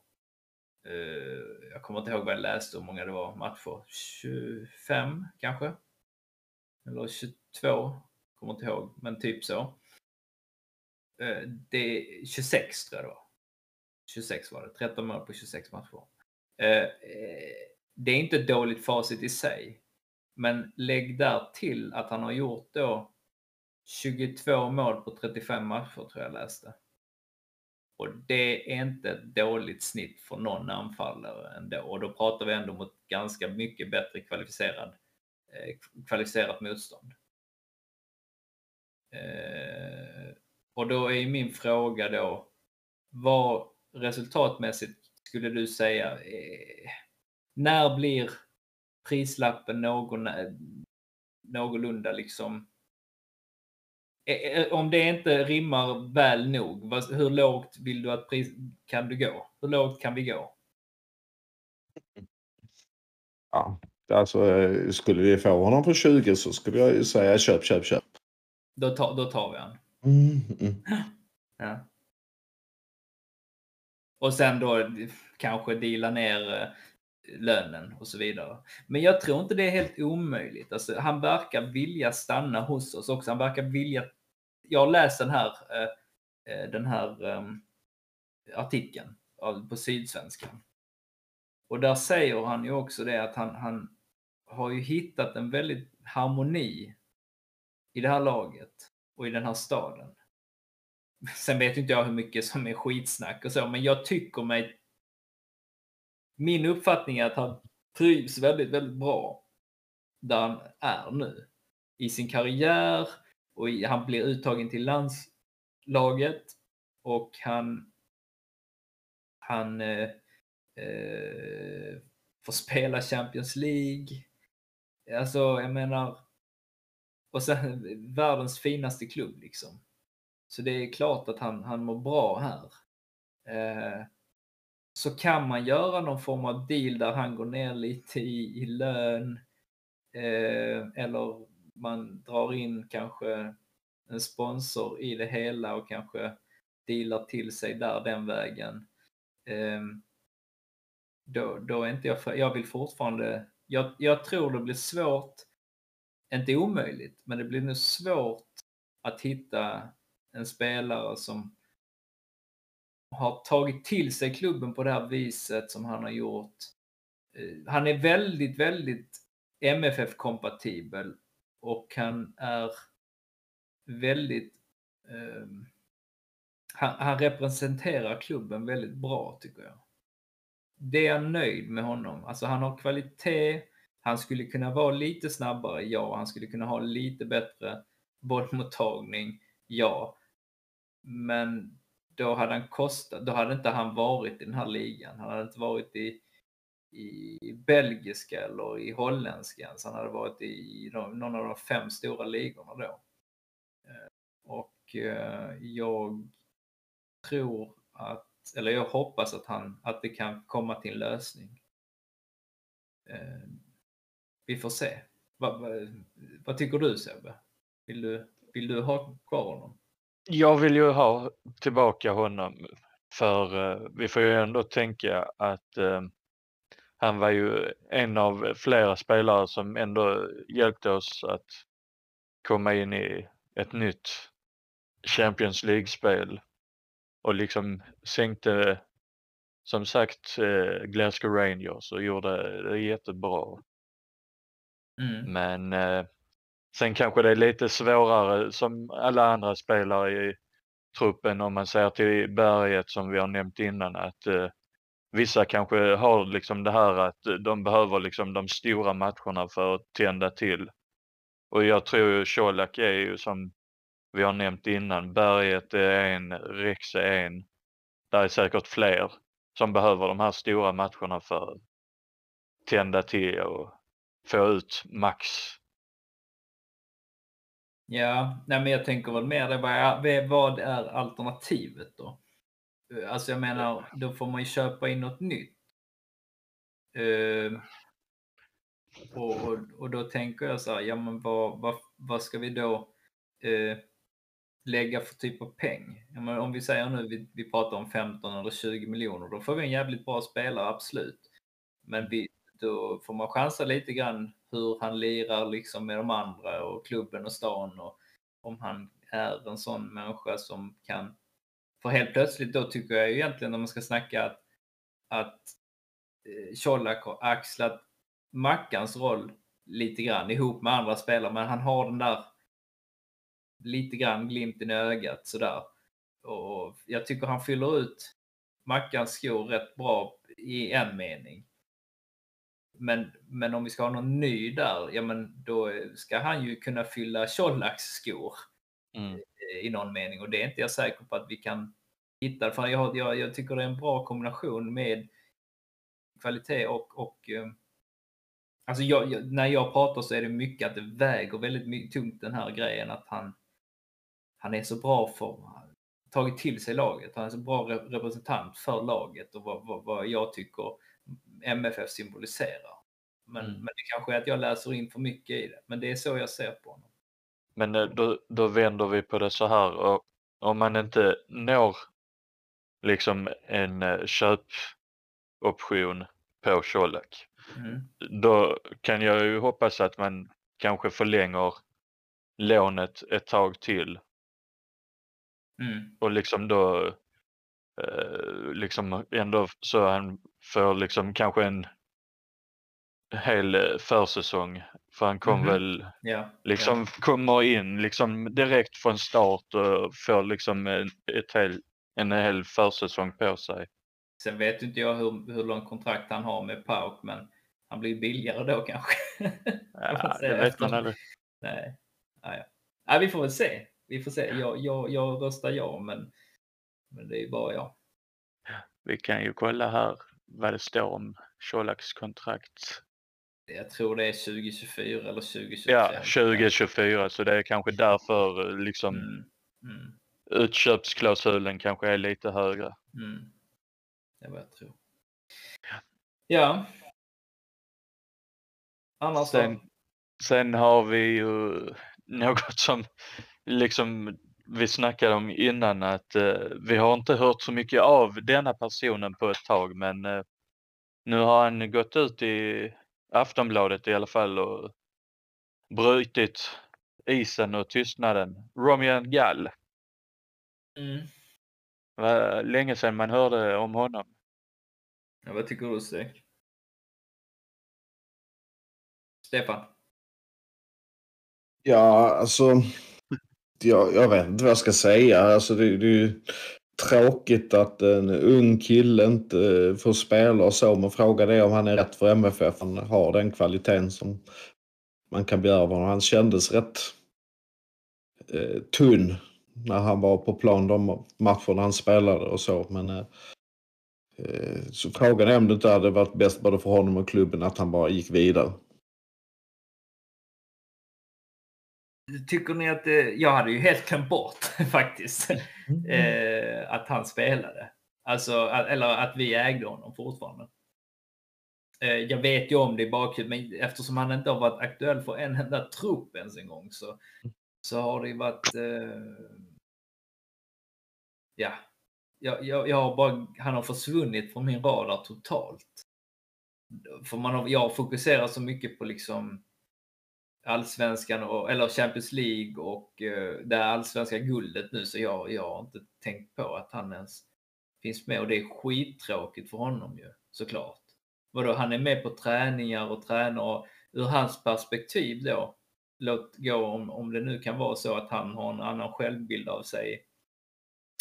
eh, jag kommer inte ihåg vad jag läste, hur många det var matcher, 25 kanske? Eller 22, kommer inte ihåg, men typ så. Eh, det 26 tror jag det var. 26 var det. 13 mål på 26 matcher. Eh, eh, det är inte ett dåligt facit i sig. Men lägg där till att han har gjort då 22 mål på 35 matcher tror jag läste. Och det är inte ett dåligt snitt för någon anfallare ändå. Och då pratar vi ändå mot ganska mycket bättre kvalificerad, eh, kvalificerat motstånd. Eh, och då är min fråga då, vad resultatmässigt skulle du säga, eh, när blir prislappen någon, någorlunda liksom om det inte rimmar väl nog, hur lågt vill du att pris kan du gå? Hur lågt kan vi gå? Ja, alltså skulle vi få honom på 20 så skulle jag ju säga köp, köp, köp. Då, ta, då tar vi han. Mm, mm. Ja. Och sen då kanske deala ner eh, lönen och så vidare. Men jag tror inte det är helt omöjligt. Alltså, han verkar vilja stanna hos oss också. Han verkar vilja... Jag har läst den här, eh, eh den här ehm, artikeln på Sydsvenskan. Och där säger han ju också det att han, han har ju hittat en väldigt harmoni i det här laget och i den här staden. Sen vet inte jag hur mycket som är skitsnack och så, men jag tycker mig... Min uppfattning är att han trivs väldigt, väldigt bra där han är nu. I sin karriär och i, han blir uttagen till landslaget och han han eh, eh, får spela Champions League. Alltså, jag menar, och sen världens finaste klubb liksom. Så det är klart att han, han mår bra här. Eh, så kan man göra någon form av deal där han går ner lite i, i lön. Eh, eller man drar in kanske en sponsor i det hela och kanske dealar till sig där den vägen. Eh, då, då är inte jag, jag vill fortfarande, jag, jag tror det blir svårt inte omöjligt, men det blir nog svårt att hitta en spelare som har tagit till sig klubben på det här viset som han har gjort. Eh, han är väldigt, väldigt MFF-kompatibel och han är väldigt... Eh, han, han, representerar klubben väldigt bra tycker jag. Det är jag nöjd med honom. Alltså han har kvalitet, han skulle kunna vara lite snabbare, ja. Han skulle kunna ha lite bättre bollmottagning, ja. Men då hade han kostat, då hade inte han varit i den här ligan. Han hade inte varit i, i belgiska eller i holländska ens. Han hade varit i någon av de fem stora ligorna då. Eh, och eh, jag tror att, eller jag hoppas att han, att det kan komma till en lösning. Eh, vi får se. Vad, vad, vad tycker du Sebbe? Vill du, vill du ha kvar honom? Jag vill ju ha tillbaka honom för uh, vi får ju ändå tänka att uh, han var ju en av flera spelare som ändå hjälpte oss att komma in i ett nytt Champions League-spel och liksom sänkte som sagt uh, Glasgow Rangers och gjorde det jättebra. Mm. Men eh, sen kanske det är lite svårare som alla andra spelare i truppen om man ser till berget som vi har nämnt innan att eh, vissa kanske har liksom det här att de behöver liksom de stora matcherna för att tända till. Och jag tror ju Colak är ju som vi har nämnt innan, berget är en, Rex är en. Där är säkert fler som behöver de här stora matcherna för att tända till och få ut max. Ja, nej men jag tänker väl mer det, vad är, vad är alternativet då? Eh, alltså jag menar, då får man ju köpa in något nytt. Uh, och, och, och, då tänker jag så här, ja men vad, vad, vad ska vi då uh, lägga för typ av peng? Ja, men om vi säger nu, vi, vi pratar om 15 eller 20 miljoner, då får vi en jävligt bra spelare, absolut. Men vi, då får man chansa lite grann hur han lirar liksom med de andra och klubben och stan och om han är en sån människa som kan för helt plötsligt då tycker jag egentligen när man ska snacka att, att eh, Colak har axlat Mackans roll lite grann ihop med andra spelare, men han har den där lite grann glimten i ögat sådär. Och jag tycker han fyller ut Mackans skor rätt bra i en mening. Men, men om vi ska ha någon ny där, ja men då ska han ju kunna fylla Colaks skor mm. i någon mening och det är inte jag säker på att vi kan hitta. För jag, jag, jag tycker det är en bra kombination med kvalitet och, och eh, Alltså jag, jag, när jag pratar så är det mycket att det väger väldigt mycket, tungt den här grejen att han, han är så bra för, tagit till sig laget. Han är så bra representant för laget och vad, vad, vad jag tycker MFF symboliserar. Men, mm. men det kanske är att jag läser in för mycket i det. Men det är så jag ser på honom. Men eh, då, då vänder vi på det så här. Och om man inte når liksom en eh, köpoption på Colak. Mm. Då kan jag ju hoppas att man kanske förlänger lånet ett tag till. Mm. Och liksom då eh, liksom ändå så han får liksom kanske en hel eh, försäsong. För han kom mm -hmm. väl, ja, liksom ja. kommer in liksom direkt från start och får liksom ett hel, en hel försäsong på sig. Sen vet inte jag hur, hur långt kontrakt han har med Pauk, men han blir billigare då kanske. Ja, det vet man aldrig. Nej. Ja, ja. ja, vi får väl se. Vi får se. Jag, jag, jag röstar ja, men, men det är bara jag. Vi kan ju kolla här vad det står om Colaks kontrakt. Jag tror det är 2024 eller 2025. Ja, 2024 så det är kanske därför eh, liksom mm. Mm. utköpsklausulen kanske är lite högre. Mm. Det är vad jag tror. Ja. Annars sen, då? sen har vi ju något som liksom vi snackade om innan att eh, vi har inte hört så mycket av denna personen på ett tag men eh, nu har han gått ut i Aftonbladet i alla fall och brutit isen och tystnaden. Romian Gall. Mm. Var länge sedan man hörde om honom. Ja, vad tycker du Stek? Stefan? Ja, alltså. Jag, jag vet inte vad jag ska säga. Alltså, det, det är ju tråkigt att en ung kille inte får spela och så. Men frågan är om han är rätt för MFF. Han har den kvaliteten som man kan begära av honom. Han kändes rätt eh, tunn när han var på plan de matcherna han spelade och så. Men eh, eh, så frågan är om det inte hade varit bäst både för honom och klubben att han bara gick vidare. Tycker ni att det, jag hade ju helt glömt bort faktiskt mm. eh, att han spelade. Alltså, eller att vi ägde honom fortfarande. Eh, jag vet ju om det i bakhuvudet, men eftersom han inte har varit aktuell för en enda trupp ens en gång så, så har det ju varit... Eh, ja, jag, jag, jag har bara, han har försvunnit från min radar totalt. För man har, jag fokuserar så mycket på liksom allsvenskan och, eller Champions League och eh, det allsvenska guldet nu så jag, jag har inte tänkt på att han ens finns med och det är skittråkigt för honom ju såklart. Vadå, han är med på träningar och tränar och ur hans perspektiv då, låt gå om, om det nu kan vara så att han har en annan självbild av sig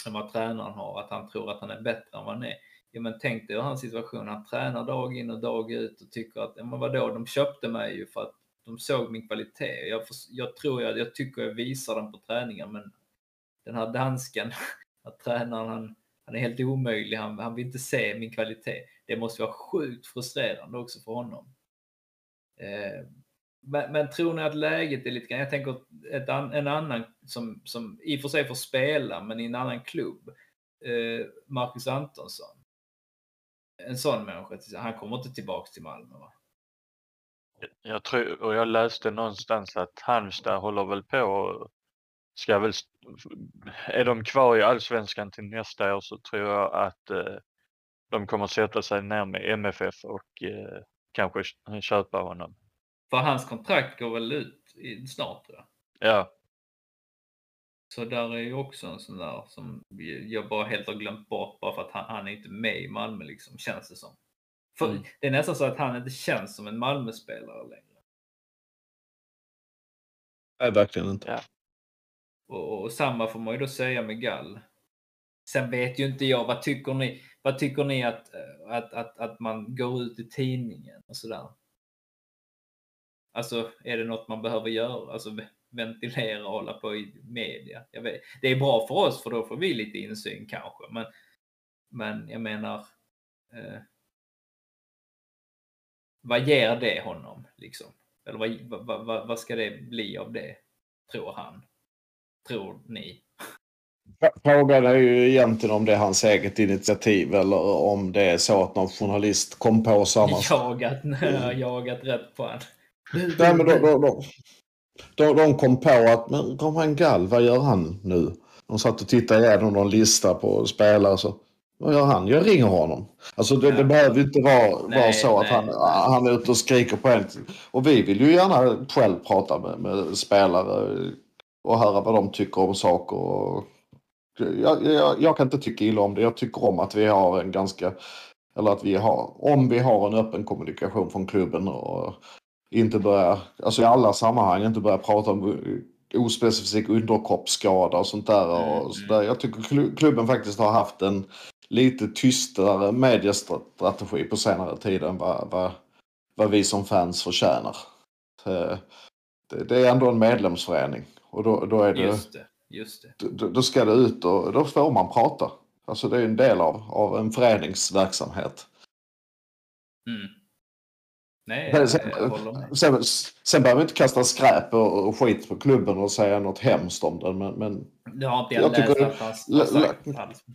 än vad tränaren har, att han tror att han är bättre än vad han är. Ja, men tänk dig hur hans situation, han tränar dag in och dag ut och tycker att, ja, men vadå, de köpte mig ju för att de såg min kvalitet. Jag, jag tror jag, jag tycker jag visar den på träningen, men den här dansken, att tränaren, han, han är helt omöjlig, han, han vill inte se min kvalitet. Det måste vara sjukt frustrerande också för honom. Eh, men, men, tror ni att läget är lite grann, jag tänker ett, en annan som, som i och för sig får spela, men i en annan klubb, eh, Marcus Antonsson. En sån människa, han kommer inte tillbaks till Malmö va? Jag tror, och jag läste någonstans att Halmstad håller väl på och ska väl, är de kvar i allsvenskan till nästa år så tror jag att eh, de kommer sätta sig ner med MFF och eh, kanske köpa honom. För hans kontrakt går väl ut i, snart jag. Ja. Så där är ju också en sån där som jag bara helt har glömt bort bara för att han, han är inte med i Malmö liksom, känns det som. För mm. Det är nästan så att han inte känns som en Malmö-spelare längre. Nej, verkligen inte. Ja. Och, och, samma får man ju då säga med Gall. Sen vet ju inte jag, vad tycker ni, vad tycker ni att, att, att, att man går ut i tidningen och sådär? Alltså, är det något man behöver göra? Alltså ventilera och hålla på i media? Jag vet. Det är bra för oss för då får vi lite insyn kanske, men, men jag menar, eh, vad ger det honom liksom? Eller vad, vad, vad, vad ska det bli av det, tror han? Tror ni? Frågan är ju egentligen om det är hans eget initiativ eller om det är så att någon journalist kom på samma Jagat, jagat rätt på honom. Nej, men de, de, de, de, de kom på att, men Roman Gall, vad gör han nu? De satt och tittade igenom någon lista på spelare. Så, vad gör han? Jag ringer honom. Alltså det, det behöver inte vara, nej, vara så att han, han är ute och skriker på en. Och vi vill ju gärna själv prata med, med spelare och höra vad de tycker om saker. Och, jag, jag, jag, kan inte tycka illa om det. Jag tycker om att vi har en ganska, eller att vi har, om vi har en öppen kommunikation från klubben och inte börja, alltså i alla sammanhang inte börja prata om ospecifik underkroppsskada och sånt där. Och mm, så där. Jag tycker klubben faktiskt har haft en lite tystare mediestrategi på senare tid än vad, vad, vad vi som fans förtjänar. Det, det är ändå en medlemsförening och då, då är det, just det, just det. Då, då, ska det ut och då får man prata. Alltså det är en del av, av en föreningsverksamhet. Mm. Nej, jag, sen, jag sen, sen behöver vi inte kasta skräp och, och skit på klubben och säga något hemskt om den. Men, men du har inte jag, jag läst att han har sagt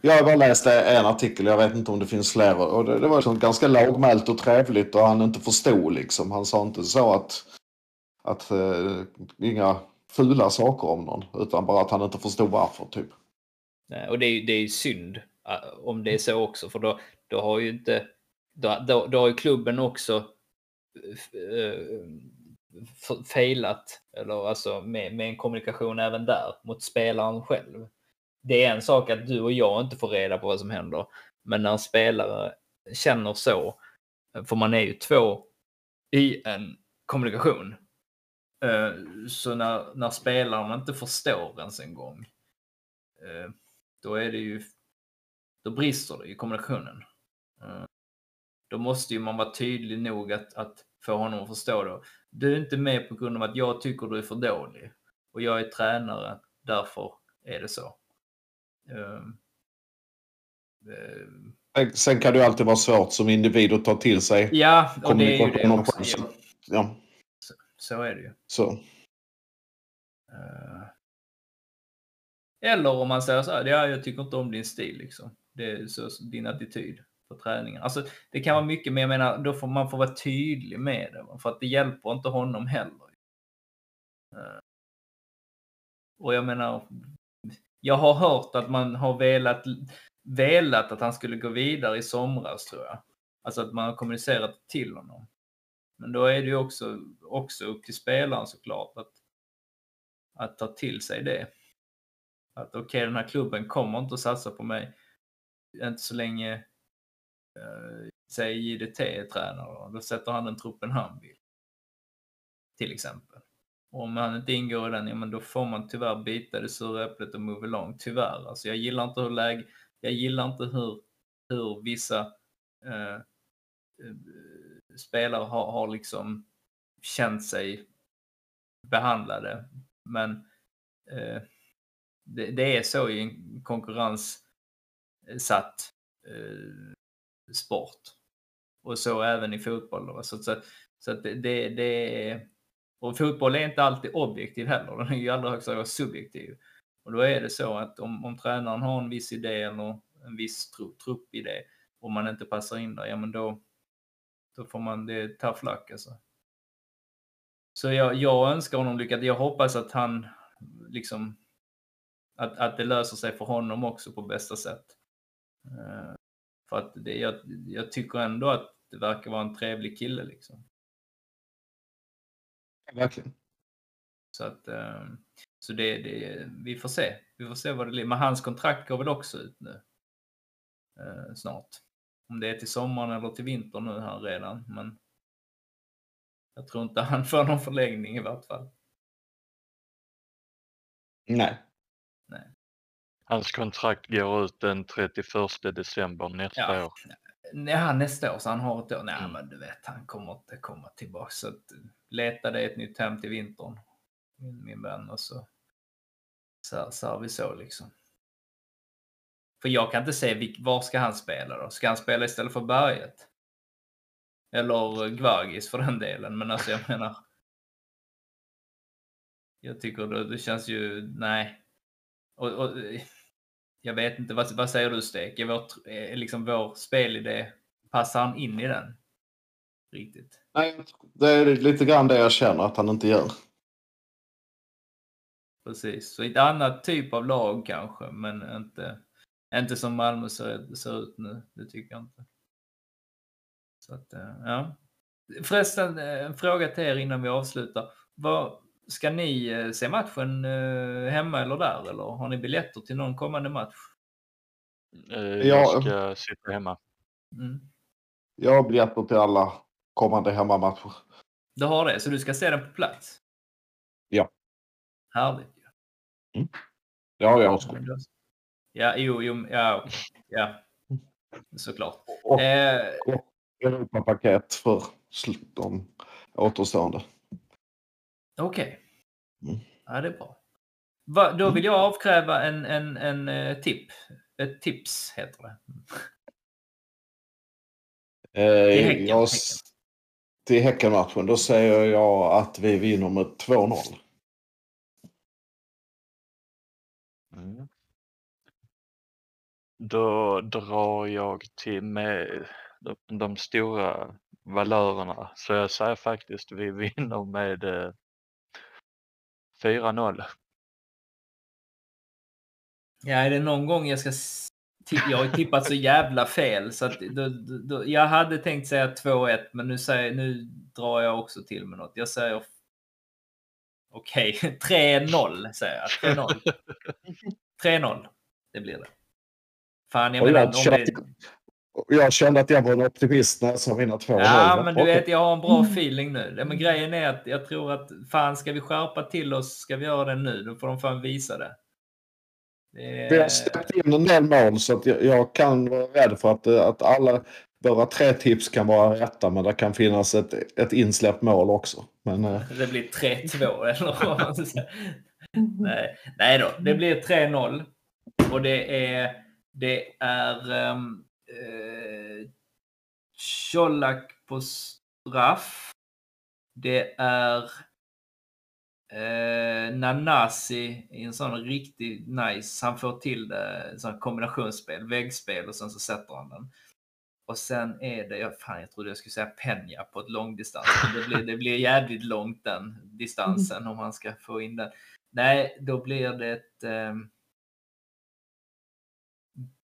jag har bara läst en artikel, jag vet inte om det finns fler. Och det, det var liksom ganska lågmält och trevligt och han inte förstod liksom. Han sa inte så att, att uh, inga fula saker om någon. Utan bara att han inte förstod varför typ. Nej, och det är, det är synd eh, om det är så också. För då, då har ju inte då, då, då har ju klubben också eh, failat, eller alltså med, med en kommunikation även där mot spelaren själv. Det är en sak att du och jag inte får reda på vad som händer, men när en spelare känner så, för man är ju två i en kommunikation. Eh, så när, när spelaren inte förstår ens en gång, eh, då är det ju, då brister det i kommunikationen eh, då måste ju man vara tydlig nog att, att få honom att förstå det. Du är inte med på grund av att jag tycker du är för dålig och jag är tränare, därför är det så. Um, um, Sen kan det alltid vara svårt som individ att ta till sig Ja, och det är ju det också. Så, ja. så, så, är det ju. Så. Uh, eller om man säger så här, ja, jag tycker inte om din stil liksom. Det är så, din attityd på träningen. Alltså, det kan vara mycket, men jag menar, då får man få vara tydlig med det. För att det hjälper inte honom heller. Och jag menar, jag har hört att man har velat, velat att han skulle gå vidare i somras tror jag. Alltså att man har kommunicerat till honom. Men då är det ju också, också upp till spelaren såklart att, att ta till sig det. Att okej, okay, den här klubben kommer inte att satsa på mig. Inte så länge eh, säg JDT är tränare, då sätter han den truppen han vill. Till exempel. Om han inte ingår i den, ja men då får man tyvärr bita det sura äpplet och move along. Tyvärr. Alltså jag gillar inte hur läge, jag gillar inte hur, hur vissa eh, eh, spelare har, har liksom känt sig behandlade. Men eh, det, det, är så i en konkurrenssatt eh, sport. Och så även i fotboll. Då. Så, så, så att det, det, det är... Och fotboll är inte alltid objektiv heller, den är ju i allra högsta grad subjektiv. Och då är det så att om, om tränaren har en viss idé eller en viss tru, truppidé och man inte passar in där, ja men då, då får man det tough luck alltså. Så jag, jag önskar honom lycka Jag hoppas att han liksom att, att det löser sig för honom också på bästa sätt. Eh, för att det, jag, jag tycker ändå att det verkar vara en trevlig kille liksom. Verkligen. Så att uh, så det, det, vi får se. Vi får se vad det blir. Men hans kontrakt går väl också ut nu. Uh, snart. Om det är till sommaren eller till vintern nu här redan. Men jag tror inte han får någon förlängning i vart fall. Nej. Nej. Hans kontrakt går ut den 31 december nästa ja. år. Ja, nästa år, så han har ett år. Nej, mm. men du vet, han kommer inte komma tillbaka. Så att, leta dig ett nytt hem till vintern, min, min vän. Och så, så, så har vi så liksom. För jag kan inte se, var ska han spela då? Ska han spela istället för Berget? Eller Gvargis för den delen. Men alltså jag menar. Jag tycker det, det känns ju, nej. Och, och, jag vet inte, vad, vad säger du Stek? Är vår, är liksom vår spelidé, passar han in i den? Riktigt? Nej, det är lite grann det jag känner att han inte gör. Precis, så ett annat typ av lag kanske, men inte, inte som Malmö ser, ser ut nu. Det tycker jag inte. Så att, eh, ja. Förresten, eh, en fråga till er innan vi avslutar. Vad, ska ni eh, se matchen hemma eller där? Eller har ni biljetter till någon kommande match? Jag ska sitta hemma. Mm. Jag har biljetter till alla kommande hemmamatcher. Du har det, så du ska se den på plats? Ja. Härligt ju. Mm. Det har jag också. Ja, jo, jo, ja, ja. Såklart. Och, eh, och Europapaket för de återstående. Okej. Okay. Mm. Ja, det är bra. Va, då vill jag avkräva en, en, en uh, tip. Ett tips heter det. Eh, till häcken, jag, häcken. Till Häckenmatchen, då säger jag att vi vinner med 2-0. Mm. Då drar jag till med de, de stora valörerna. Så jag säger faktiskt vi vinner med eh, 4-0. Ja, är det någon gång jag ska... Jag har tippat så jävla fel så att då, då, jag hade tänkt säga 2-1 men nu, säger, nu drar jag också till med något. Jag säger... Okej, okay. 3-0 säger jag. 3-0. 3-0. Det blir det. Fan, jag menar det... Jag kände att jag var en optimist när jag sa mina två Ja, men du vet, jag har en bra feeling nu. Men grejen är att jag tror att fan, ska vi skärpa till oss, ska vi göra det nu, då får de fan visa det. Det... Vi har släppt in en del mål så att jag, jag, kan vara rädd för att, att alla våra tre tips kan vara rätta, men det kan finnas ett, ett insläppt mål också. Men, eh, det blir 3-2 eller vad man ska nej, nej då, det blir 3-0. Och det är, det är um, eh, Colak på straff. Det är eh, Nanasi i en sån riktig nice, han får till det, en sån kombinationsspel, väggspel och sen så sätter han den. Och sen är det, jag, fan jag trodde jag skulle säga Penja på ett långdistans. Det blir, det blir jävligt långt den distansen om man ska få in den. Nej, då blir det ett... Eh,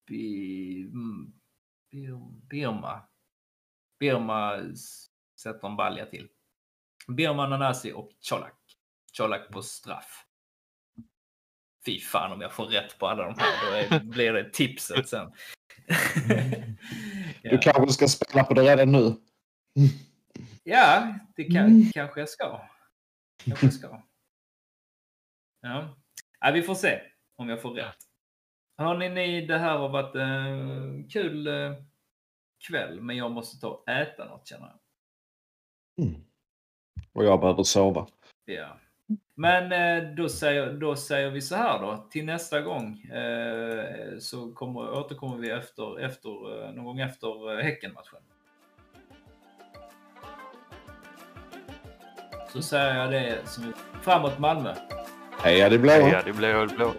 bi, Birma. Birma sätter en balja till. Birma, Nanasi och Colak. Colak på straff. Fy fan om jag får rätt på alla de här, då blir det tipset sen. ja. Du kanske ska spela på det redan nu? ja, det kan, kanske jag ska. Kanske ska. Ja. ja, vi får se om jag får rätt. Hörni, ni, det här har varit en kul eh, kväll, men jag måste ta och äta något känner jag. Mm. Och jag behöver sova. Ja. Men eh, då säger, då säger vi så här då, till nästa gång eh, så kommer, återkommer vi efter, efter, eh, någon gång efter Häckenmatchen. Så säger jag det som framåt Malmö. Heja det blå! Heja, det blir blå.